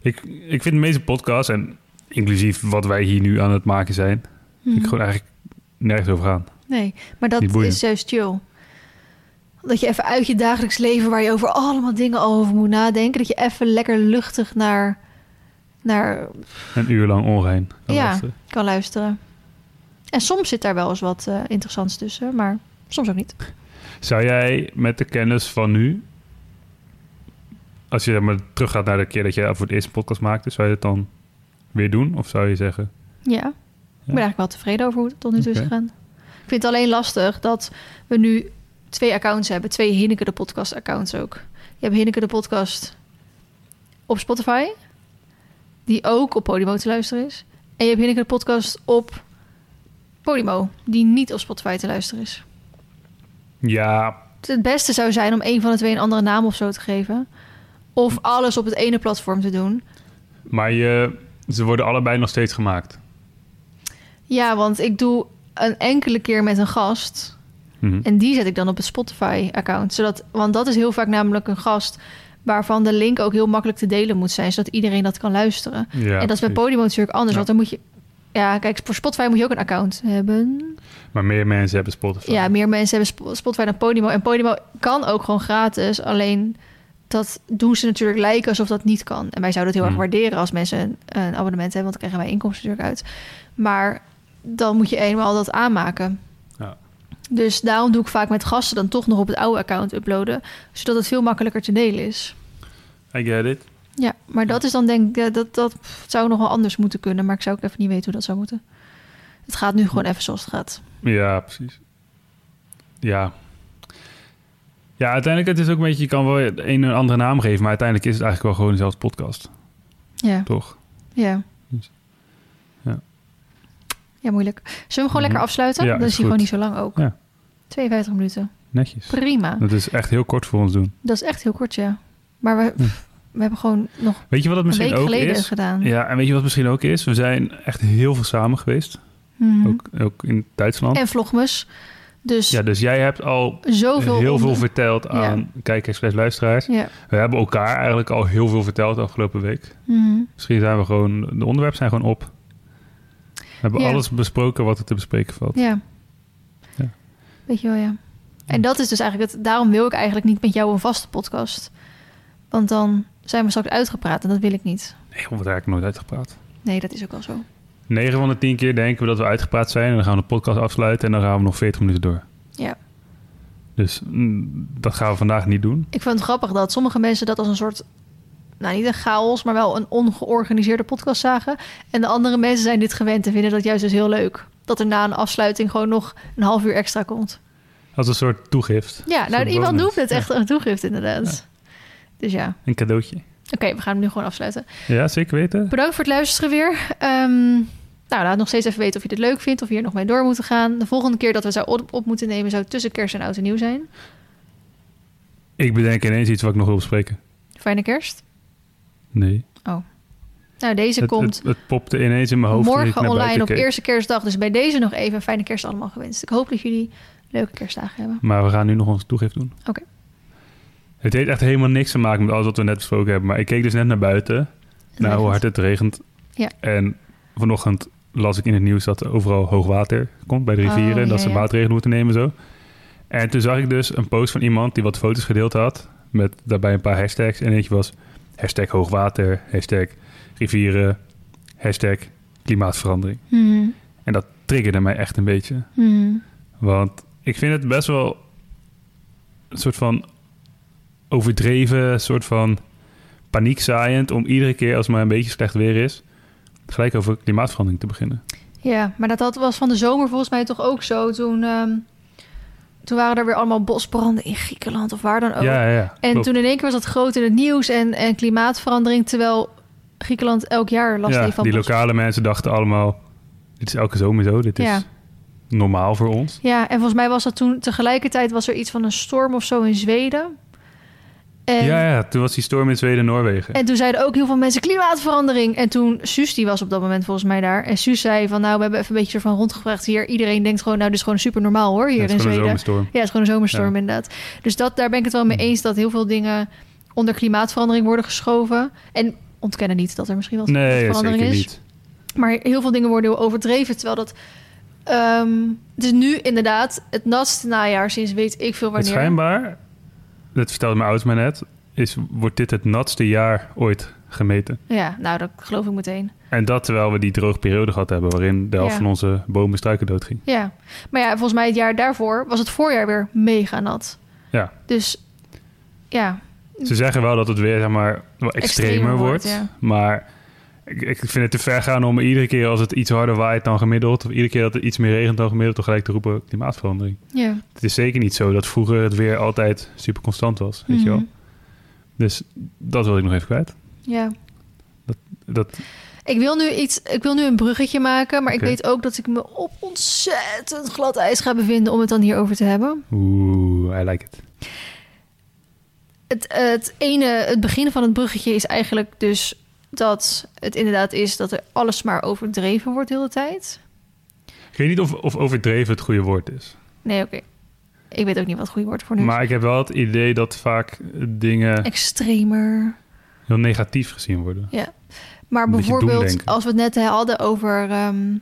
ik, ik vind de meeste podcasts... en inclusief wat wij hier nu aan het maken zijn... Mhm. ik gewoon eigenlijk nergens over gaan. Nee, maar dat is juist chill. Dat je even uit je dagelijks leven... waar je over allemaal dingen over moet nadenken... dat je even lekker luchtig naar, naar Een uur lang onrein. kan Ja. luisteren. kan luisteren. En soms zit daar wel eens wat eh, interessants tussen, maar soms ook niet. Zou jij met de kennis van nu... als je maar, teruggaat naar de keer dat je voor het eerst een podcast maakte... zou je het dan weer doen? Of zou je zeggen... Ja, ik ben eigenlijk wel tevreden over hoe het tot nu toe is gegaan. Ik vind het alleen lastig dat we nu twee accounts hebben. Twee Hinneke de podcast accounts ook. Je hebt Hinneke de podcast op Spotify. Die ook op Podimo te luisteren is. En je hebt Hinneke de podcast op Podimo. Die niet op Spotify te luisteren is. Ja, Het beste zou zijn om een van de twee een andere naam of zo te geven. Of alles op het ene platform te doen. maar je, ze worden allebei nog steeds gemaakt. Ja, want ik doe een enkele keer met een gast. Mhm. En die zet ik dan op het Spotify-account. Zodat, want dat is heel vaak namelijk een gast waarvan de link ook heel makkelijk te delen moet zijn, zodat iedereen dat kan luisteren. Ja, en dat is bij. Podimo natuurlijk anders, Ja. want dan moet je Ja, kijk, voor Spotify moet je ook een account hebben. Maar meer mensen hebben Spotify. Ja, meer mensen hebben Sp- Spotify dan Podimo. En Podimo kan ook gewoon gratis. Alleen dat doen ze natuurlijk lijken alsof dat niet kan. En wij zouden het heel erg Hmm. waarderen als mensen een, een abonnement hebben. Want dan krijgen wij inkomsten natuurlijk uit. Maar dan moet je eenmaal dat aanmaken. Dus daarom doe ik vaak met gasten dan toch nog op het oude account uploaden. Zodat het veel makkelijker te delen is. I get it. Ja, maar dat is dan denk ik... eh, Dat, dat zou nog wel anders moeten kunnen. Maar ik zou ook even niet weten hoe dat zou moeten. Het gaat nu gewoon even zoals het gaat. Ja, precies. Ja. Ja, uiteindelijk het is ook een beetje... Je kan wel een en andere naam geven... maar uiteindelijk is het eigenlijk wel gewoon dezelfde podcast. Ja. Toch? Ja. Dus, ja. Moeilijk. Zullen we hem gewoon Mhm. lekker afsluiten? Ja, Dan is is hij gewoon niet zo lang ook. Ja. 52 minuten. Netjes. Prima. Dat is echt heel kort voor ons doen. Dat is echt heel kort, ja. Maar we, Hm. we hebben gewoon nog Weet je wat het een misschien week ook geleden is? gedaan. Ja, en weet je wat het misschien ook is? We zijn echt heel veel samen geweest. Mhm. Ook, ook in Duitsland. En vlogmus. Dus Ja, dus jij hebt al zoveel... heel veel verteld aan kijkers slash luisteraars. Ja. We hebben elkaar eigenlijk al heel veel verteld de afgelopen week. Mhm. Misschien zijn we gewoon... De onderwerpen zijn gewoon op. We hebben Ja. alles besproken wat er te bespreken valt. ja. Ja. Weet je wel, ja. En dat is dus eigenlijk het... Daarom wil ik eigenlijk niet met jou een vaste podcast. Want dan zijn we straks uitgepraat en dat wil ik niet. Nee, we wordt eigenlijk nooit uitgepraat. Nee, dat is ook wel zo. 9 van de 10 keer denken we dat we uitgepraat zijn. En dan gaan we de podcast afsluiten. En dan gaan we nog 40 minuten door. Ja. Dus mm, dat gaan we vandaag niet doen. Ik vind het grappig dat sommige mensen dat als een soort... Nou, niet een chaos, maar wel een ongeorganiseerde podcast zagen. En de andere mensen zijn dit gewend en vinden dat juist dus heel leuk. Dat er na een afsluiting gewoon nog een half uur extra komt. Als een soort toegift. Ja, nou, iemand noemt het Ja. echt een toegift inderdaad. Dus ja, Een cadeautje. oké, we gaan hem nu gewoon afsluiten. Ja, zeker weten. Bedankt voor het luisteren weer. Ehm, nou, laat nog steeds even weten of je dit leuk vindt, of je hier nog mee door moet gaan. De volgende keer dat we zou op, op moeten nemen zou tussen kerst en oud en nieuw zijn. Ik bedenk ineens iets wat ik nog wil bespreken. Fijne kerst. Nee. Nou, deze Het, komt het, het popte ineens in mijn hoofd. morgen naar online op keek. eerste kerstdag. Dus bij deze nog even een fijne kerst allemaal gewenst. Ik hoop dat jullie leuke kerstdagen hebben. Maar we gaan nu nog onze toegift doen. Oké. Het heeft echt helemaal niks te maken met alles wat we net besproken hebben. Maar ik keek dus net naar buiten. Het Nou, hoe hard het regent. Ja. En vanochtend las ik in het nieuws dat er overal hoog water komt bij de rivieren. Oh, en dat ja, ze ja. maatregelen moeten nemen zo. En toen zag ik dus een post van iemand die wat foto's gedeeld had. Met daarbij een paar hashtags. En eentje was hashtag hoogwater, hashtag rivieren, hashtag klimaatverandering. Mhm. En dat triggerde mij echt een beetje. Mhm. Want ik vind het best wel een soort van overdreven, soort van paniekzaaiend om iedere keer als het maar een beetje slecht weer is, gelijk over klimaatverandering te beginnen. Ja, maar dat, dat was van de zomer volgens mij toch ook zo. Toen, ehm, toen waren er weer allemaal bosbranden in Griekenland of waar dan ook. Ja, ja, ja. en klopt. toen in één keer was dat groot in het nieuws en, en klimaatverandering. Terwijl Griekenland elk jaar last ja, heeft van die bos- lokale mensen dachten allemaal, dit is elke zomer zo, dit is normaal voor ons. Ja, en volgens mij was dat toen tegelijkertijd was er iets van een storm of zo in Zweden. En, Ja, ja, toen was die storm in Zweden en Noorwegen. en toen zeiden ook heel veel mensen klimaatverandering. En toen Suus, die was op dat moment volgens mij daar. En Suus zei van nou, we hebben even een beetje van rondgevraagd hier. Iedereen denkt gewoon, nou, dit is gewoon super normaal hoor, hier Ja, in Zweden. Ja, het is gewoon een zomerstorm Ja. inderdaad. Dus dat, daar ben ik het wel mee eens dat heel veel dingen onder klimaatverandering worden geschoven. En ontkennen niet dat er misschien wel Nee, verandering is. niet. Maar heel veel dingen worden heel overdreven. Terwijl dat. ehm, het is nu inderdaad het natste najaar sinds weet ik veel Het wanneer. schijnbaar, dat vertelde mijn ouders mij net, is, wordt dit het natste jaar ooit gemeten. Ja, nou, dat geloof ik meteen. En dat terwijl we die droge periode gehad hebben... waarin de helft Ja. van onze bomen en struiken doodging. Ja. Maar ja, volgens mij het jaar daarvoor was het voorjaar weer mega nat. Ja. Dus ja, Ze zeggen wel dat het weer zeg maar, wel extremer, Extremer wordt. ja. Maar ik, ik vind het te ver gaan om iedere keer als het iets harder waait dan gemiddeld... of iedere keer dat het iets meer regent dan gemiddeld... toch gelijk te roepen klimaatverandering. ja. Het is zeker niet zo dat vroeger het weer altijd super constant was. Weet je wel? Mhm. Dus dat wil ik nog even kwijt. Ja. Dat, Ik wil nu iets, ik wil nu een bruggetje maken, maar ik weet ook dat ik me op ontzettend glad ijs ga bevinden om het dan hierover te hebben. oeh, I like it. Het, het ene, het begin van het bruggetje is eigenlijk dus dat het inderdaad is dat er alles maar overdreven wordt de hele tijd. Ik weet niet of, of overdreven het goede woord is. Nee, oké. Ik weet ook niet wat het goede woord voor nu is. Maar ik heb wel het idee dat vaak dingen Extremer. heel negatief gezien worden. Ja. Maar Een bijvoorbeeld, als we het net hadden over, ehm,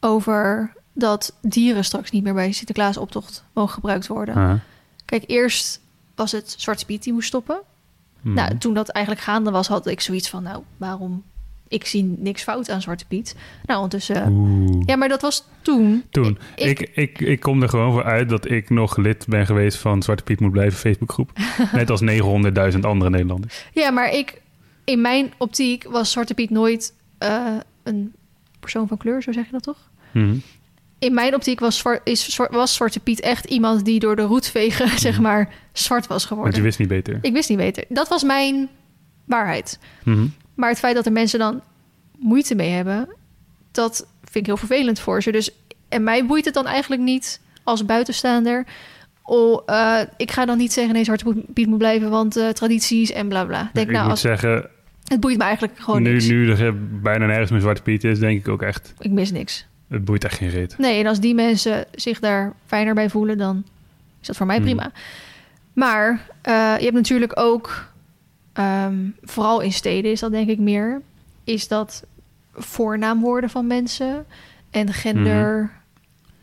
over dat dieren straks niet meer bij Sinterklaasoptocht mogen gebruikt worden. Kijk, eerst was het Zwarte Piet die moest stoppen. Hmm. Nou, toen dat eigenlijk gaande was, had ik zoiets van, nou, waarom? Ik zie niks fout aan Zwarte Piet. Nou, ondertussen... Oeh. Ja, maar dat was toen. Toen. Ik- Ik, ik, ik, kom er gewoon voor uit dat ik nog lid ben geweest van Zwarte Piet moet blijven Facebookgroep. Net als 900.000 andere Nederlanders. Ja, maar ik... In mijn optiek was Zwarte Piet nooit eh, een persoon van kleur, zo zeg je dat toch? Mhm. In mijn optiek was, zwart, is, was Zwarte Piet echt iemand die door de roetvegen, zeg maar, zwart was Want geworden. je wist niet beter. Ik wist niet beter. Dat was mijn waarheid. Mhm. Maar het feit dat er mensen dan moeite mee hebben, dat vind ik heel vervelend voor ze. Dus, en mij boeit het dan eigenlijk niet als buitenstaander. Oh, eh, ik ga dan niet zeggen, nee, Zwarte Piet moet blijven, want eh, tradities en bla bla. Denk, ik nou, moet als, zeggen, het boeit me eigenlijk gewoon nu, niks. nu er bijna nergens meer Zwarte Piet is, denk ik ook echt, Ik mis niks. Het boeit echt geen reet. Nee, en als die mensen zich daar fijner bij voelen, dan is dat voor mij Hmm. prima. Maar eh, je hebt natuurlijk ook, ehm, vooral in steden is dat denk ik meer, is dat voornaamwoorden van mensen en gender.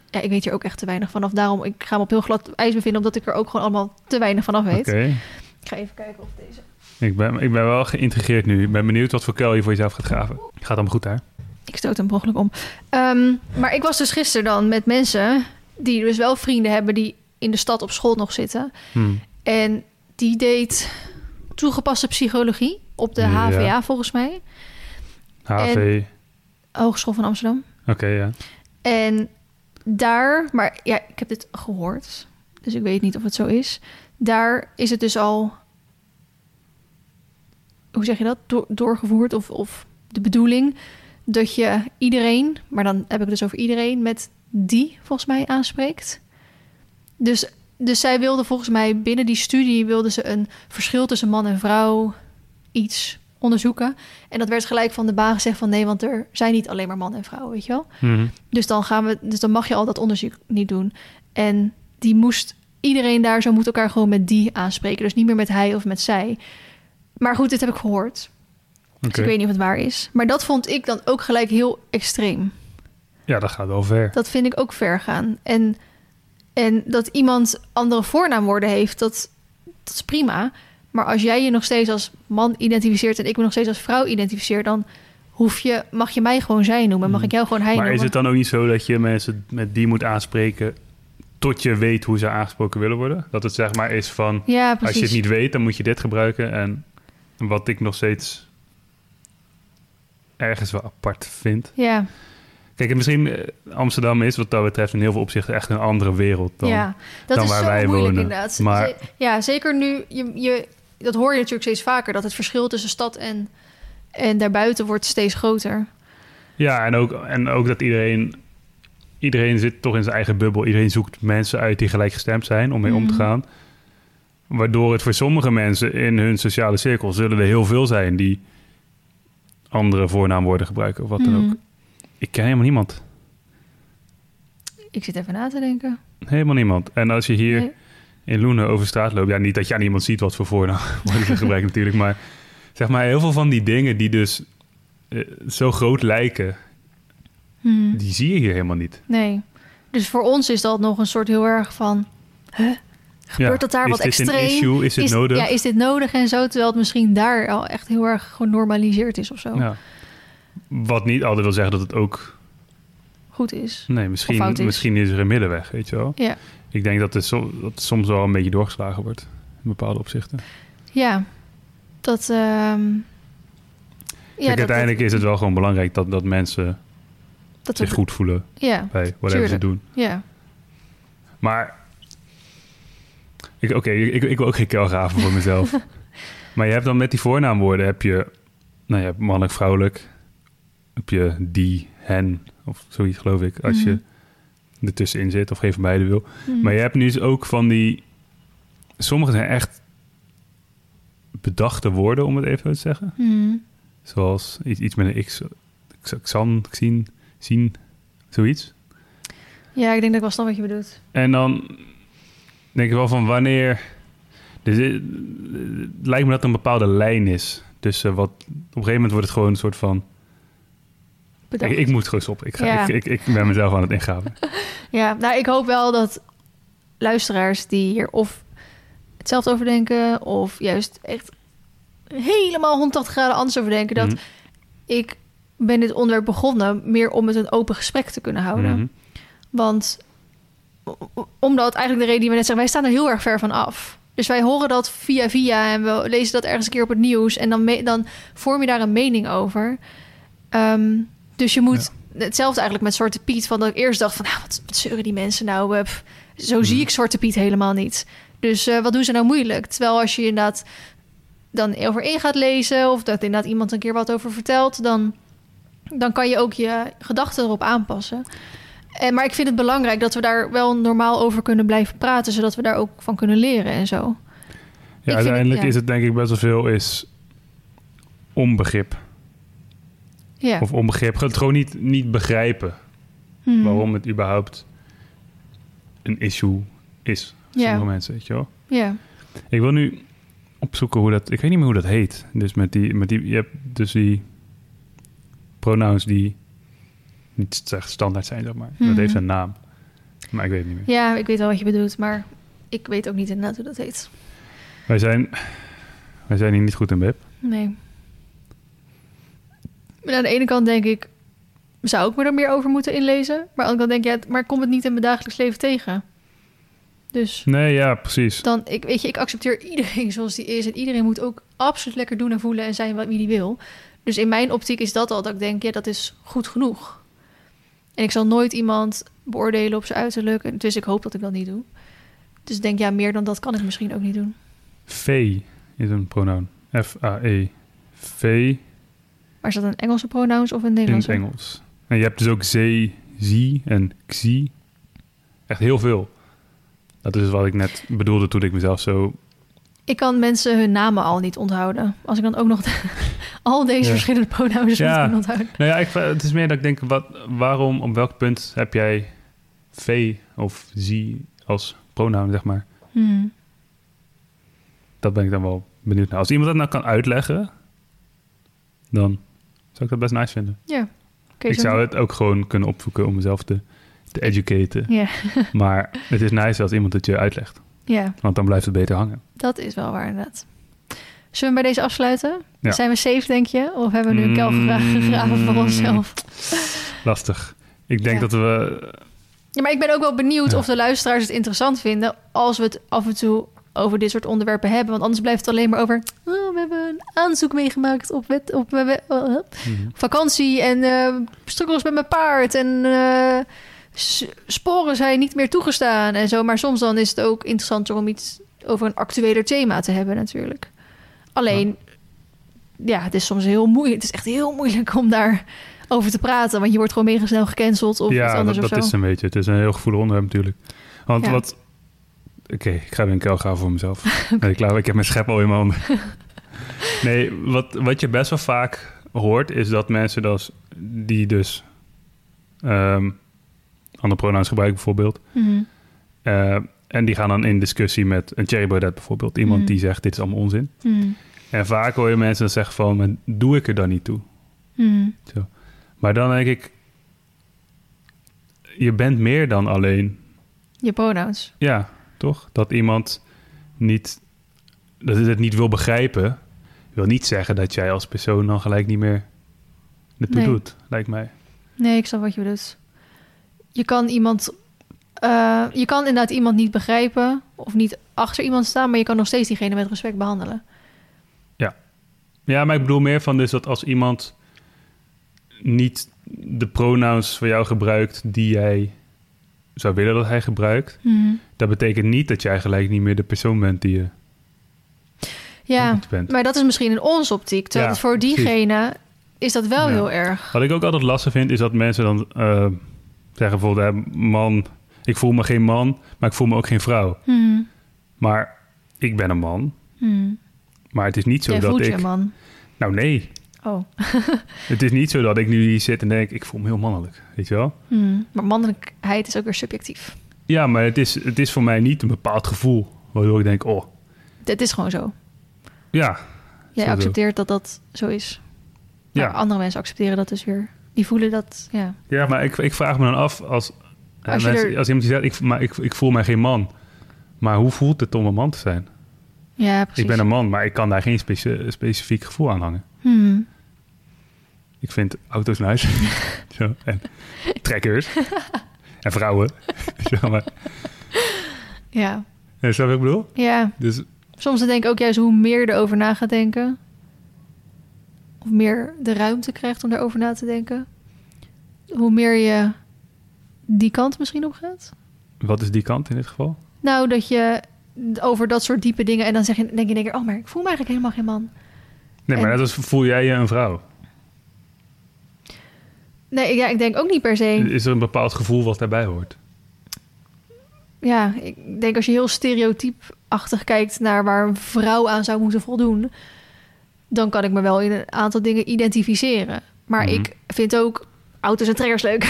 Ja, ik weet hier ook echt te weinig vanaf. Daarom, ik ga me op heel glad ijs bevinden, omdat ik er ook gewoon allemaal te weinig vanaf weet. Ik ga even kijken of deze... ik, ben, ik ben wel geïntrigeerd nu. Ik ben benieuwd wat voor kuil je voor jezelf gaat graven. Gaat allemaal goed daar? Ik stoot hem ongeluk om. Ehm, maar ik was dus gisteren dan met mensen die dus wel vrienden hebben die in de stad op school nog zitten. Hmm. En die deed toegepaste psychologie op de Ja. HVA volgens mij. HV, Hogeschool van Amsterdam. oké, ja. En daar, maar ja, ik heb dit gehoord. Dus ik weet niet of het zo is. Daar is het dus al, hoe zeg je dat, Door- doorgevoerd of, of de bedoeling dat je iedereen, maar dan heb ik het dus over iedereen, met die volgens mij aanspreekt. Dus, dus zij wilde volgens mij binnen die studie wilde ze een verschil tussen man en vrouw iets onderzoeken. En dat werd gelijk van de baan gezegd van nee, want er zijn niet alleen maar man en vrouw, weet je wel. Mhm. Dus dan gaan we, dus dan mag je al dat onderzoek niet doen. En die moest iedereen daar zo moet elkaar gewoon met die aanspreken. Dus niet meer met hij of met zij. Maar goed, dit heb ik gehoord. Dus ik weet niet of het waar is. Maar dat vond ik dan ook gelijk heel extreem. Ja, dat gaat wel ver. Dat vind ik ook ver gaan. En, en dat iemand andere voornaamwoorden heeft, dat, dat is prima. Maar als jij je nog steeds als man identificeert en ik me nog steeds als vrouw identificeer, dan hoef je, mag je mij gewoon zij noemen. Mag ik jou gewoon hij Maar noemen. is het dan ook niet zo dat je mensen met die moet aanspreken tot je weet hoe ze aangesproken willen worden? Dat het zeg maar is van, Ja, als je het niet weet, dan moet je dit gebruiken. En wat ik nog steeds ergens wel apart vind. Ja, Kijk, en misschien eh, Amsterdam is wat dat betreft in heel veel opzichten echt een andere wereld dan. ja. dat dan is waar zo wij moeilijk wonen. inderdaad. Maar- ja, zeker nu, je, je, dat hoor je natuurlijk steeds vaker, dat het verschil tussen stad en, en daarbuiten wordt steeds groter. Ja, en ook, en ook dat iedereen... Iedereen zit toch in zijn eigen bubbel. Iedereen zoekt mensen uit die gelijkgestemd zijn om mee om te Mhm. gaan. Waardoor het voor sommige mensen in hun sociale cirkel... zullen er heel veel zijn die andere voornaamwoorden gebruiken of wat dan Mhm. ook. Ik ken helemaal niemand. Ik zit even na te denken. Helemaal niemand. En als je hier Nee. in Loenen over straat loopt... Ja, niet dat je aan iemand ziet wat voor voornaamwoorden ze gebruiken natuurlijk. Maar zeg maar heel veel van die dingen die dus eh, zo groot lijken... Hmm. die zie je hier helemaal niet. Nee. Dus voor ons is dat nog een soort heel erg van... Huh? Gebeurt Ja, dat daar is wat dit een extreem? issue? Is dit nodig? Ja, is dit nodig en zo? Terwijl het misschien daar al echt heel erg genormaliseerd is of zo. Ja. Wat niet altijd wil zeggen dat het ook... Goed is. Nee, misschien, is. misschien is er een middenweg, weet je wel. Ja. Ik denk dat het, som- dat het soms wel een beetje doorgeslagen wordt. In bepaalde opzichten. Ja. Dat... ehm, ja, Kijk, dat- uiteindelijk is het wel gewoon belangrijk dat, dat mensen dat zich we- goed voelen Ja, bij whatever ze doen. ja. Maar... ik- Oké, ik, ik wil ook geen kuil graven voor mezelf. maar je hebt dan met die voornaamwoorden heb je... Nou ja, mannelijk, vrouwelijk. Heb je die, hen of zoiets geloof ik. Als Mhm. je ertussenin zit of geen van beide wil. Hmm. Maar je hebt nu dus ook van die... Sommige zijn echt bedachte woorden, om het even zo te zeggen. Hmm. Zoals iets, iets met een X. X- Xan, Xin, zien, zoiets. Ja, ik denk dat ik wel snap wat je bedoelt. En dan denk ik wel van wanneer... Dus het lijkt me dat er een bepaalde lijn is Dus wat, op een gegeven moment wordt het gewoon een soort van... Ik, ik moet gewoon stoppen. Ik, ga, Ja. ik, ik, ik ben mezelf aan het ingaven. Ja, nou, ik hoop wel dat luisteraars die hier of hetzelfde over denken... of juist echt helemaal 180 graden anders over denken... dat Mhm. ik ben dit onderwerp begonnen meer om het een open gesprek te kunnen houden. Mhm. Want omdat eigenlijk de reden die we net zeggen, wij staan er heel erg ver van af. Dus wij horen dat via via en we lezen dat ergens een keer op het nieuws en dan, me- dan vorm je daar een mening over. Ehm, dus je moet hetzelfde eigenlijk met Zwarte Piet. Van dat ik eerst dacht van, nou, wat, wat zeuren die mensen nou? eh, pff, zo zie Mhm. ik Zwarte Piet helemaal niet. Dus eh, wat doen ze nou moeilijk? Terwijl als je inderdaad dan over in gaat lezen of dat inderdaad iemand een keer wat over vertelt, dan, dan kan je ook je gedachten erop aanpassen. En, maar ik vind het belangrijk dat we daar wel normaal over kunnen blijven praten, zodat we daar ook van kunnen leren en zo. Ja, uiteindelijk het- ja. is het denk ik best wel veel is onbegrip. Ja. Of onbegrip. Het gewoon niet, niet begrijpen Hmm. waarom het überhaupt een issue is. Voor Ja. mensen, weet je wel. Ja. Ik wil nu opzoeken hoe dat... Ik weet niet meer hoe dat heet. Dus met die... Met die je hebt dus die pronouns die niet echt standaard zijn, zeg maar. Mhm. Dat heeft een naam. Maar ik weet het niet meer. ja, ik weet wel wat je bedoelt, maar ik weet ook niet inderdaad hoe dat heet. Wij zijn, wij zijn hier niet goed in, Bib. Nee. Maar aan de ene kant denk ik, zou ik me er meer over moeten inlezen? Maar aan de andere kant denk ik, ja, maar ik kom het niet in mijn dagelijks leven tegen. Dus Nee, ja, precies. dan, ik, weet je, ik accepteer iedereen zoals die is. En iedereen moet ook absoluut lekker doen en voelen en zijn wat wie die wil. Dus in mijn optiek is dat al dat ik denk, ja, dat is goed genoeg. En ik zal nooit iemand beoordelen op zijn uiterlijk. Dus ik hoop dat ik dat niet doe. Dus ik denk, ja, meer dan dat kan ik misschien ook niet doen. V is een pronoun. F-A-E. V Maar is dat een Engelse pronouns of een in het? Engels. En je hebt dus ook ze, zie en xi. Echt heel veel. Dat is wat ik net bedoelde toen ik mezelf zo... Ik kan mensen hun namen al niet onthouden. Als ik dan ook nog de- al deze Ja. verschillende pronouns Ja. moet kunnen onthouden. Nou ja, ik, het is meer dat ik denk, wat, waarom, op welk punt heb jij V of zie als pronoun, zeg maar? Hmm. Dat ben ik dan wel benieuwd naar. Als iemand dat nou kan uitleggen, dan zou ik dat best nice vinden. Ja. Ik zo- zou het ook gewoon kunnen opzoeken om mezelf te, te educaten. Ja. Maar het is nice als iemand het je uitlegt. Ja, Want dan blijft het beter hangen. dat is wel waar inderdaad. Zullen we bij deze afsluiten? Ja. Zijn we safe, denk je? Of hebben we nu een kuil Mm. gegra- gegraven voor onszelf? Lastig. Ik denk Ja. dat we... Ja, maar ik ben ook wel benieuwd Ja. of de luisteraars het interessant vinden... als we het af en toe over dit soort onderwerpen hebben. Want anders blijft het alleen maar over... Oh, we hebben een aanzoek meegemaakt op, wet, op we- eh, Mhm. vakantie en eh struggles met mijn paard en eh, sporen zijn niet meer toegestaan en zo. Maar soms dan is het ook interessanter om iets over een actueler thema te hebben natuurlijk. Alleen, ja, het is soms heel moeilijk. Het is echt heel moeilijk om daar over te praten, want je wordt gewoon mega snel gecanceld of iets ja, anders dat, of dat zo. is een beetje. Het is een heel gevoelig onderwerp natuurlijk. Want Ja. wat... Oké, ik ga weer een kuil graven voor mezelf. nee, klaar, ik heb mijn schep al in mijn handen. nee, wat, wat je best wel vaak hoort... is dat mensen dus, die dus... ehm andere pronouns gebruiken bijvoorbeeld... Mhm. eh, en die gaan dan in discussie met een Cherry Baudet bijvoorbeeld. Iemand Mhm. die zegt, dit is allemaal onzin. Mhm. En vaak hoor je mensen dan zeggen van... "Maar doe ik er dan niet toe? Mhm. Maar dan denk ik... Je bent meer dan alleen Je pronouns. Ja, toch? Dat iemand niet, dat het het niet wil begrijpen, wil niet zeggen dat jij als persoon dan gelijk niet meer Nee. doet, lijkt mij. Nee, ik snap wat je bedoelt. Je kan iemand... eh, je kan inderdaad iemand niet begrijpen of niet achter iemand staan, maar je kan nog steeds diegene met respect behandelen. Ja, maar ik bedoel meer van dus dat als iemand niet de pronouns voor jou gebruikt die jij zou willen dat hij gebruikt, Mhm. dat betekent niet dat jij gelijk niet meer de persoon bent die je Ja, bent. maar dat is misschien in onze optiek. Terwijl Ja, voor precies. diegene is dat wel Ja. heel erg. Wat ik ook altijd lastig vind, is dat mensen dan eh, zeggen bijvoorbeeld, hè, man, ik voel me geen man, maar ik voel me ook geen vrouw. Mhm. Maar ik ben een man. Mhm. Maar het is niet zo Jij dat voelt ik. je man. Nou, nee. Oh. Het is niet zo dat ik nu hier zit en denk: ik voel me heel mannelijk. Weet je wel? Mhm. Maar mannelijkheid is ook weer subjectief. Ja, maar het is, het is voor mij niet een bepaald gevoel. Waardoor ik denk: oh, Het is gewoon zo. ja. jij accepteert dat dat zo is. Maar Ja. andere mensen accepteren dat dus weer. Die voelen dat, ja. Ja, maar ik, ik vraag me dan af als, Als mensen, er- als iemand die zegt, ik, maar ik, ik voel mij geen man. Maar hoe voelt het om een man te zijn? Ja, precies. Ik ben een man, maar ik kan daar geen specifiek gevoel aan hangen. Hmm. Ik vind auto's nice. Zo, en trekkers. en vrouwen. Zeg maar. Ja. Ja, snap wat ik bedoel? ja, Dus soms denk ik ook juist hoe meer erover na gaat denken... of meer de ruimte krijgt om erover na te denken... hoe meer je die kant misschien op gaat. wat is die kant in dit geval? Nou, dat je over dat soort diepe dingen... en dan zeg je, denk je één keer... oh, maar ik voel me eigenlijk helemaal geen man. Nee, maar En- als voel jij je een vrouw? Nee, ja, ik denk ook niet per se... Is er een bepaald gevoel wat daarbij hoort? Ja, ik denk als je heel stereotypachtig kijkt naar waar een vrouw aan zou moeten voldoen, dan kan ik me wel in een aantal dingen identificeren. Maar Mhm. ik vind ook auto's en trekkers leuk.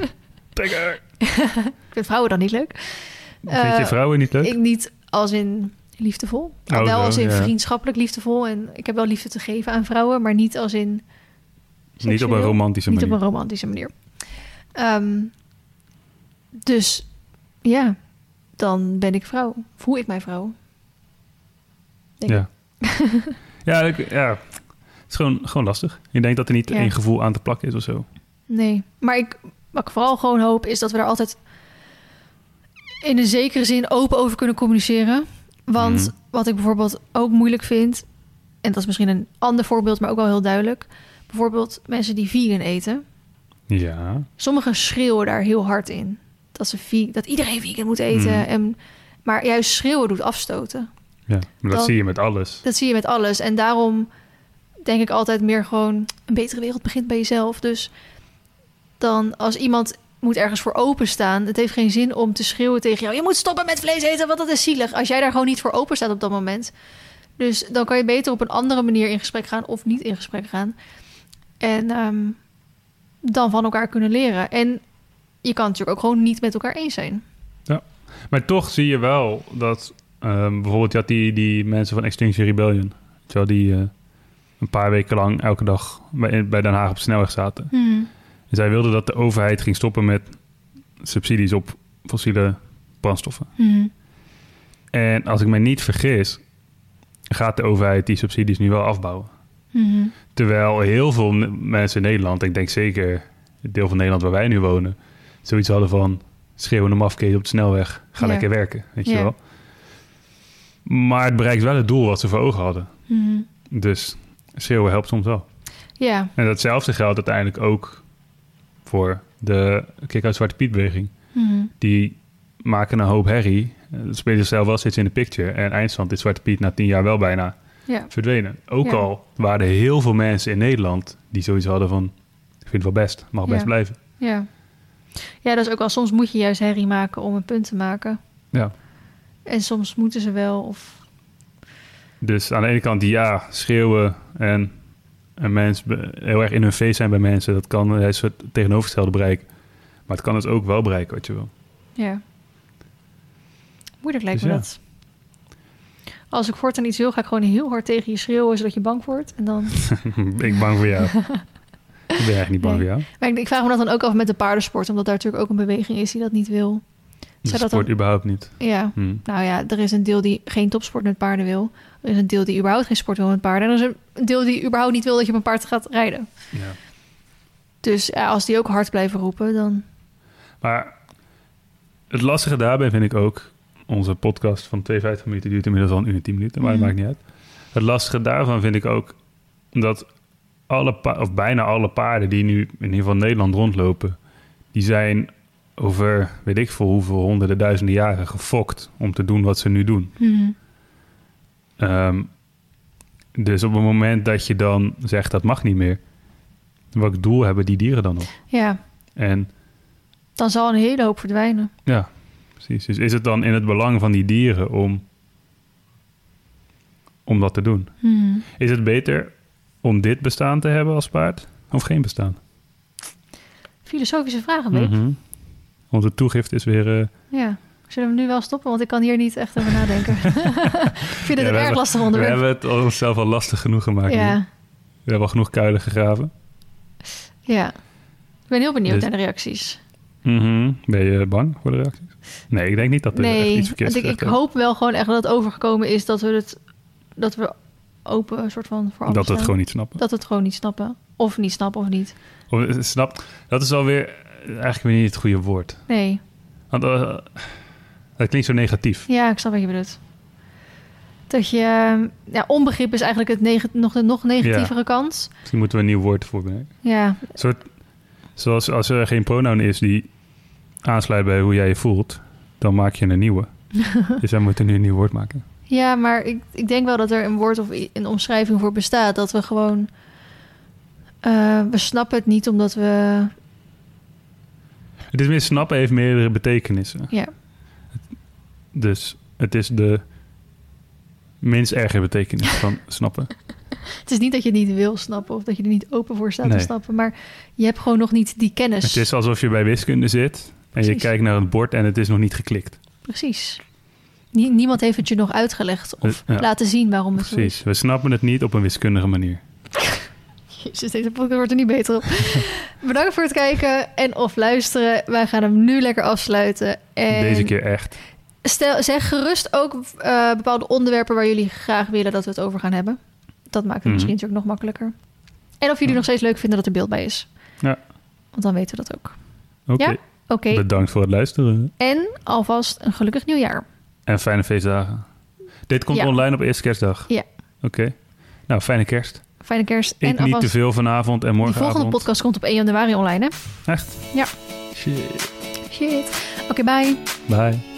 Trekker! ik vind vrouwen dan niet leuk. Vind je Eh, vrouwen niet leuk? Ik niet als in liefdevol. Oh, wel zo, als in ja. vriendschappelijk liefdevol. En ik heb wel liefde te geven aan vrouwen, maar niet als in. niet op een romantische Niet manier. op een romantische manier. Ehm, dus ja, dan ben ik vrouw. Voel ik mij vrouw. Denk Ja. ja, ik- ja, het is gewoon, gewoon lastig. Ik denk dat er niet Ja. één gevoel aan te plakken is of zo. Nee, maar ik, wat ik vooral gewoon hoop is dat we daar altijd in een zekere zin open over kunnen communiceren. Want Mhm. wat ik bijvoorbeeld ook moeilijk vind, en dat is misschien een ander voorbeeld, maar ook wel heel duidelijk. Bijvoorbeeld mensen die vegan eten. Ja, Sommigen schreeuwen daar heel hard in. Dat, ze dat iedereen vegan moet eten. Mhm. En, maar juist schreeuwen doet afstoten. Ja. maar dat Dan- zie je met alles. Dat zie je met alles. En daarom denk ik altijd meer gewoon... een betere wereld begint bij jezelf. Dus dan als iemand moet ergens voor openstaan... het heeft geen zin om te schreeuwen tegen jou... je moet stoppen met vlees eten, want dat is zielig. Als jij daar gewoon niet voor open staat op dat moment. Dus dan kan je beter op een andere manier in gesprek gaan... of niet in gesprek gaan. En ehm, dan van elkaar kunnen leren. En je kan natuurlijk ook gewoon niet met elkaar eens zijn. Maar toch zie je wel dat... ehm, bijvoorbeeld, je had die, die mensen van Extinction Rebellion. Wel, die eh, een paar weken lang elke dag bij, bij Den Haag op de snelweg zaten. En zij wilden dat de overheid ging stoppen met subsidies op fossiele brandstoffen. En als ik me niet vergis, gaat de overheid die subsidies nu wel afbouwen. Terwijl heel veel mensen in Nederland, ik denk zeker het deel van Nederland waar wij nu wonen, zoiets hadden van schreeuwende mafkees op de snelweg, ga Ja. lekker werken, weet je Ja. wel. Maar het bereikt wel het doel wat ze voor ogen hadden. Dus schreeuwen helpt soms wel. Ja, En datzelfde geldt uiteindelijk ook voor de Kick uit Zwarte Piet beweging. Die maken een hoop herrie, eh, spelen zichzelf wel steeds in de picture. En eindstand is Zwarte Piet na tien jaar wel bijna ja. verdwenen. Ook Ja. al waren er heel veel mensen in Nederland die zoiets hadden van... ik vind het wel best, mag best Ja. blijven. Ja. ja, dat is ook wel. Soms moet je juist herrie maken om een punt te maken. Ja. En soms moeten ze wel. Of... Dus aan de ene kant ja, schreeuwen en een mens be- heel erg in hun face zijn bij mensen... dat kan een soort tegenovergestelde bereiken. Maar het kan dus ook wel bereiken wat je wil. Ja. Moeilijk lijkt Dus me ja. dat. Als ik voortaan iets wil, ga ik gewoon heel hard tegen je schreeuwen, zodat je bang wordt. En dan... ben ik bang voor jou. ik ben eigenlijk niet bang Nee. voor jou. Maar ik, ik vraag me dat dan ook af met de paardensport, omdat daar natuurlijk ook een beweging is die dat niet wil. Dat sport dan- überhaupt niet. Ja, Hm. nou ja, er is een deel die geen topsport met paarden wil. Er is een deel die überhaupt geen sport wil met paarden. En er is een deel die überhaupt niet wil dat je op een paard gaat rijden. Ja. Dus ja, als die ook hard blijven roepen, dan... Maar het lastige daarbij vind ik ook... onze podcast van 52 minuten duurt inmiddels al een uur en 10 minuten, maar dat Mhm. maakt niet uit. Het lastige daarvan vind ik ook dat alle of bijna alle paarden die nu in ieder geval Nederland rondlopen, die zijn over weet ik veel hoeveel honderden duizenden jaren gefokt om te doen wat ze nu doen. Ehm, dus op het moment dat je dan zegt dat mag niet meer, welk doel hebben die dieren dan nog? Ja, En dan zal een hele hoop verdwijnen. Ja, precies. Dus is het dan in het belang van die dieren om, om dat te doen? Is het beter om dit bestaan te hebben als paard of geen bestaan? Filosofische vragen, Beep. Mhm. Onze toegift is weer... eh, Ja. Zullen we nu wel stoppen? Want ik kan hier niet echt over nadenken. ik vind het Ja, een we erg hebben- lastig We onderwerp. hebben het onszelf al lastig genoeg gemaakt. nu. ja, We hebben al genoeg kuilen gegraven. ja. Ik ben heel benieuwd Dus- naar de reacties. Mhm. Ben je bang voor de reacties? Nee, ik denk niet dat er echt iets verkeerds want ik, ik hoop wel gewoon echt dat het overgekomen is dat we het dat we open een soort van voor is. Dat we het gewoon niet snappen. dat we het gewoon niet snappen of niet snappen of niet. Of, eh, snap, dat is alweer eigenlijk weer niet het goede woord. Nee, Want eh, dat klinkt zo negatief. ja, ik snap wat je bedoelt. Dat je ja, onbegrip is eigenlijk het neg- nog de nog negatievere kant. Misschien moeten we een nieuw woord ervoor bedenken. Ja, Een soort, zoals als er geen pronoun is die aansluit bij hoe jij je voelt, dan maak je een nieuwe. dus wij moeten nu een nieuw woord maken. ja maar ik, ik denk wel dat er een woord of een omschrijving voor bestaat. Dat we gewoon. eh, we snappen het niet omdat we. Het is meer snappen heeft meerdere betekenissen. Ja, Dus het is de minst erge betekenis van snappen. het is niet dat je het niet wil snappen of dat je er niet open voor staat Nee. te snappen. Maar je hebt gewoon nog niet die kennis. Het is alsof je bij wiskunde zit en je Precies. kijkt naar het bord en het is nog niet geklikt. Precies. Nie- niemand heeft het je nog uitgelegd of Ja. laten zien waarom het zo is. Precies. We snappen het niet op een wiskundige manier. Jezus, deze podcast wordt er niet beter op. Bedankt voor het kijken en of luisteren. Wij gaan hem nu lekker afsluiten. En Deze keer echt. Stel, zeg gerust ook eh, bepaalde onderwerpen waar jullie graag willen dat we het over gaan hebben. Dat maakt het Mhm. misschien natuurlijk nog makkelijker. En of jullie nog steeds leuk vinden dat er beeld bij is. Ja. Want dan weten we dat ook. Oké. Ja? Oké, Bedankt voor het luisteren. en alvast een gelukkig nieuwjaar. En fijne feestdagen. Dit komt Ja. online op eerste kerstdag. Ja. Oké. Nou, fijne kerst. Fijne kerst. Eet en niet alvast, te veel vanavond en die morgenavond. volgende podcast komt op 1 januari online, hè? Echt? Ja. Shit. Shit. Oké, bye. Bye.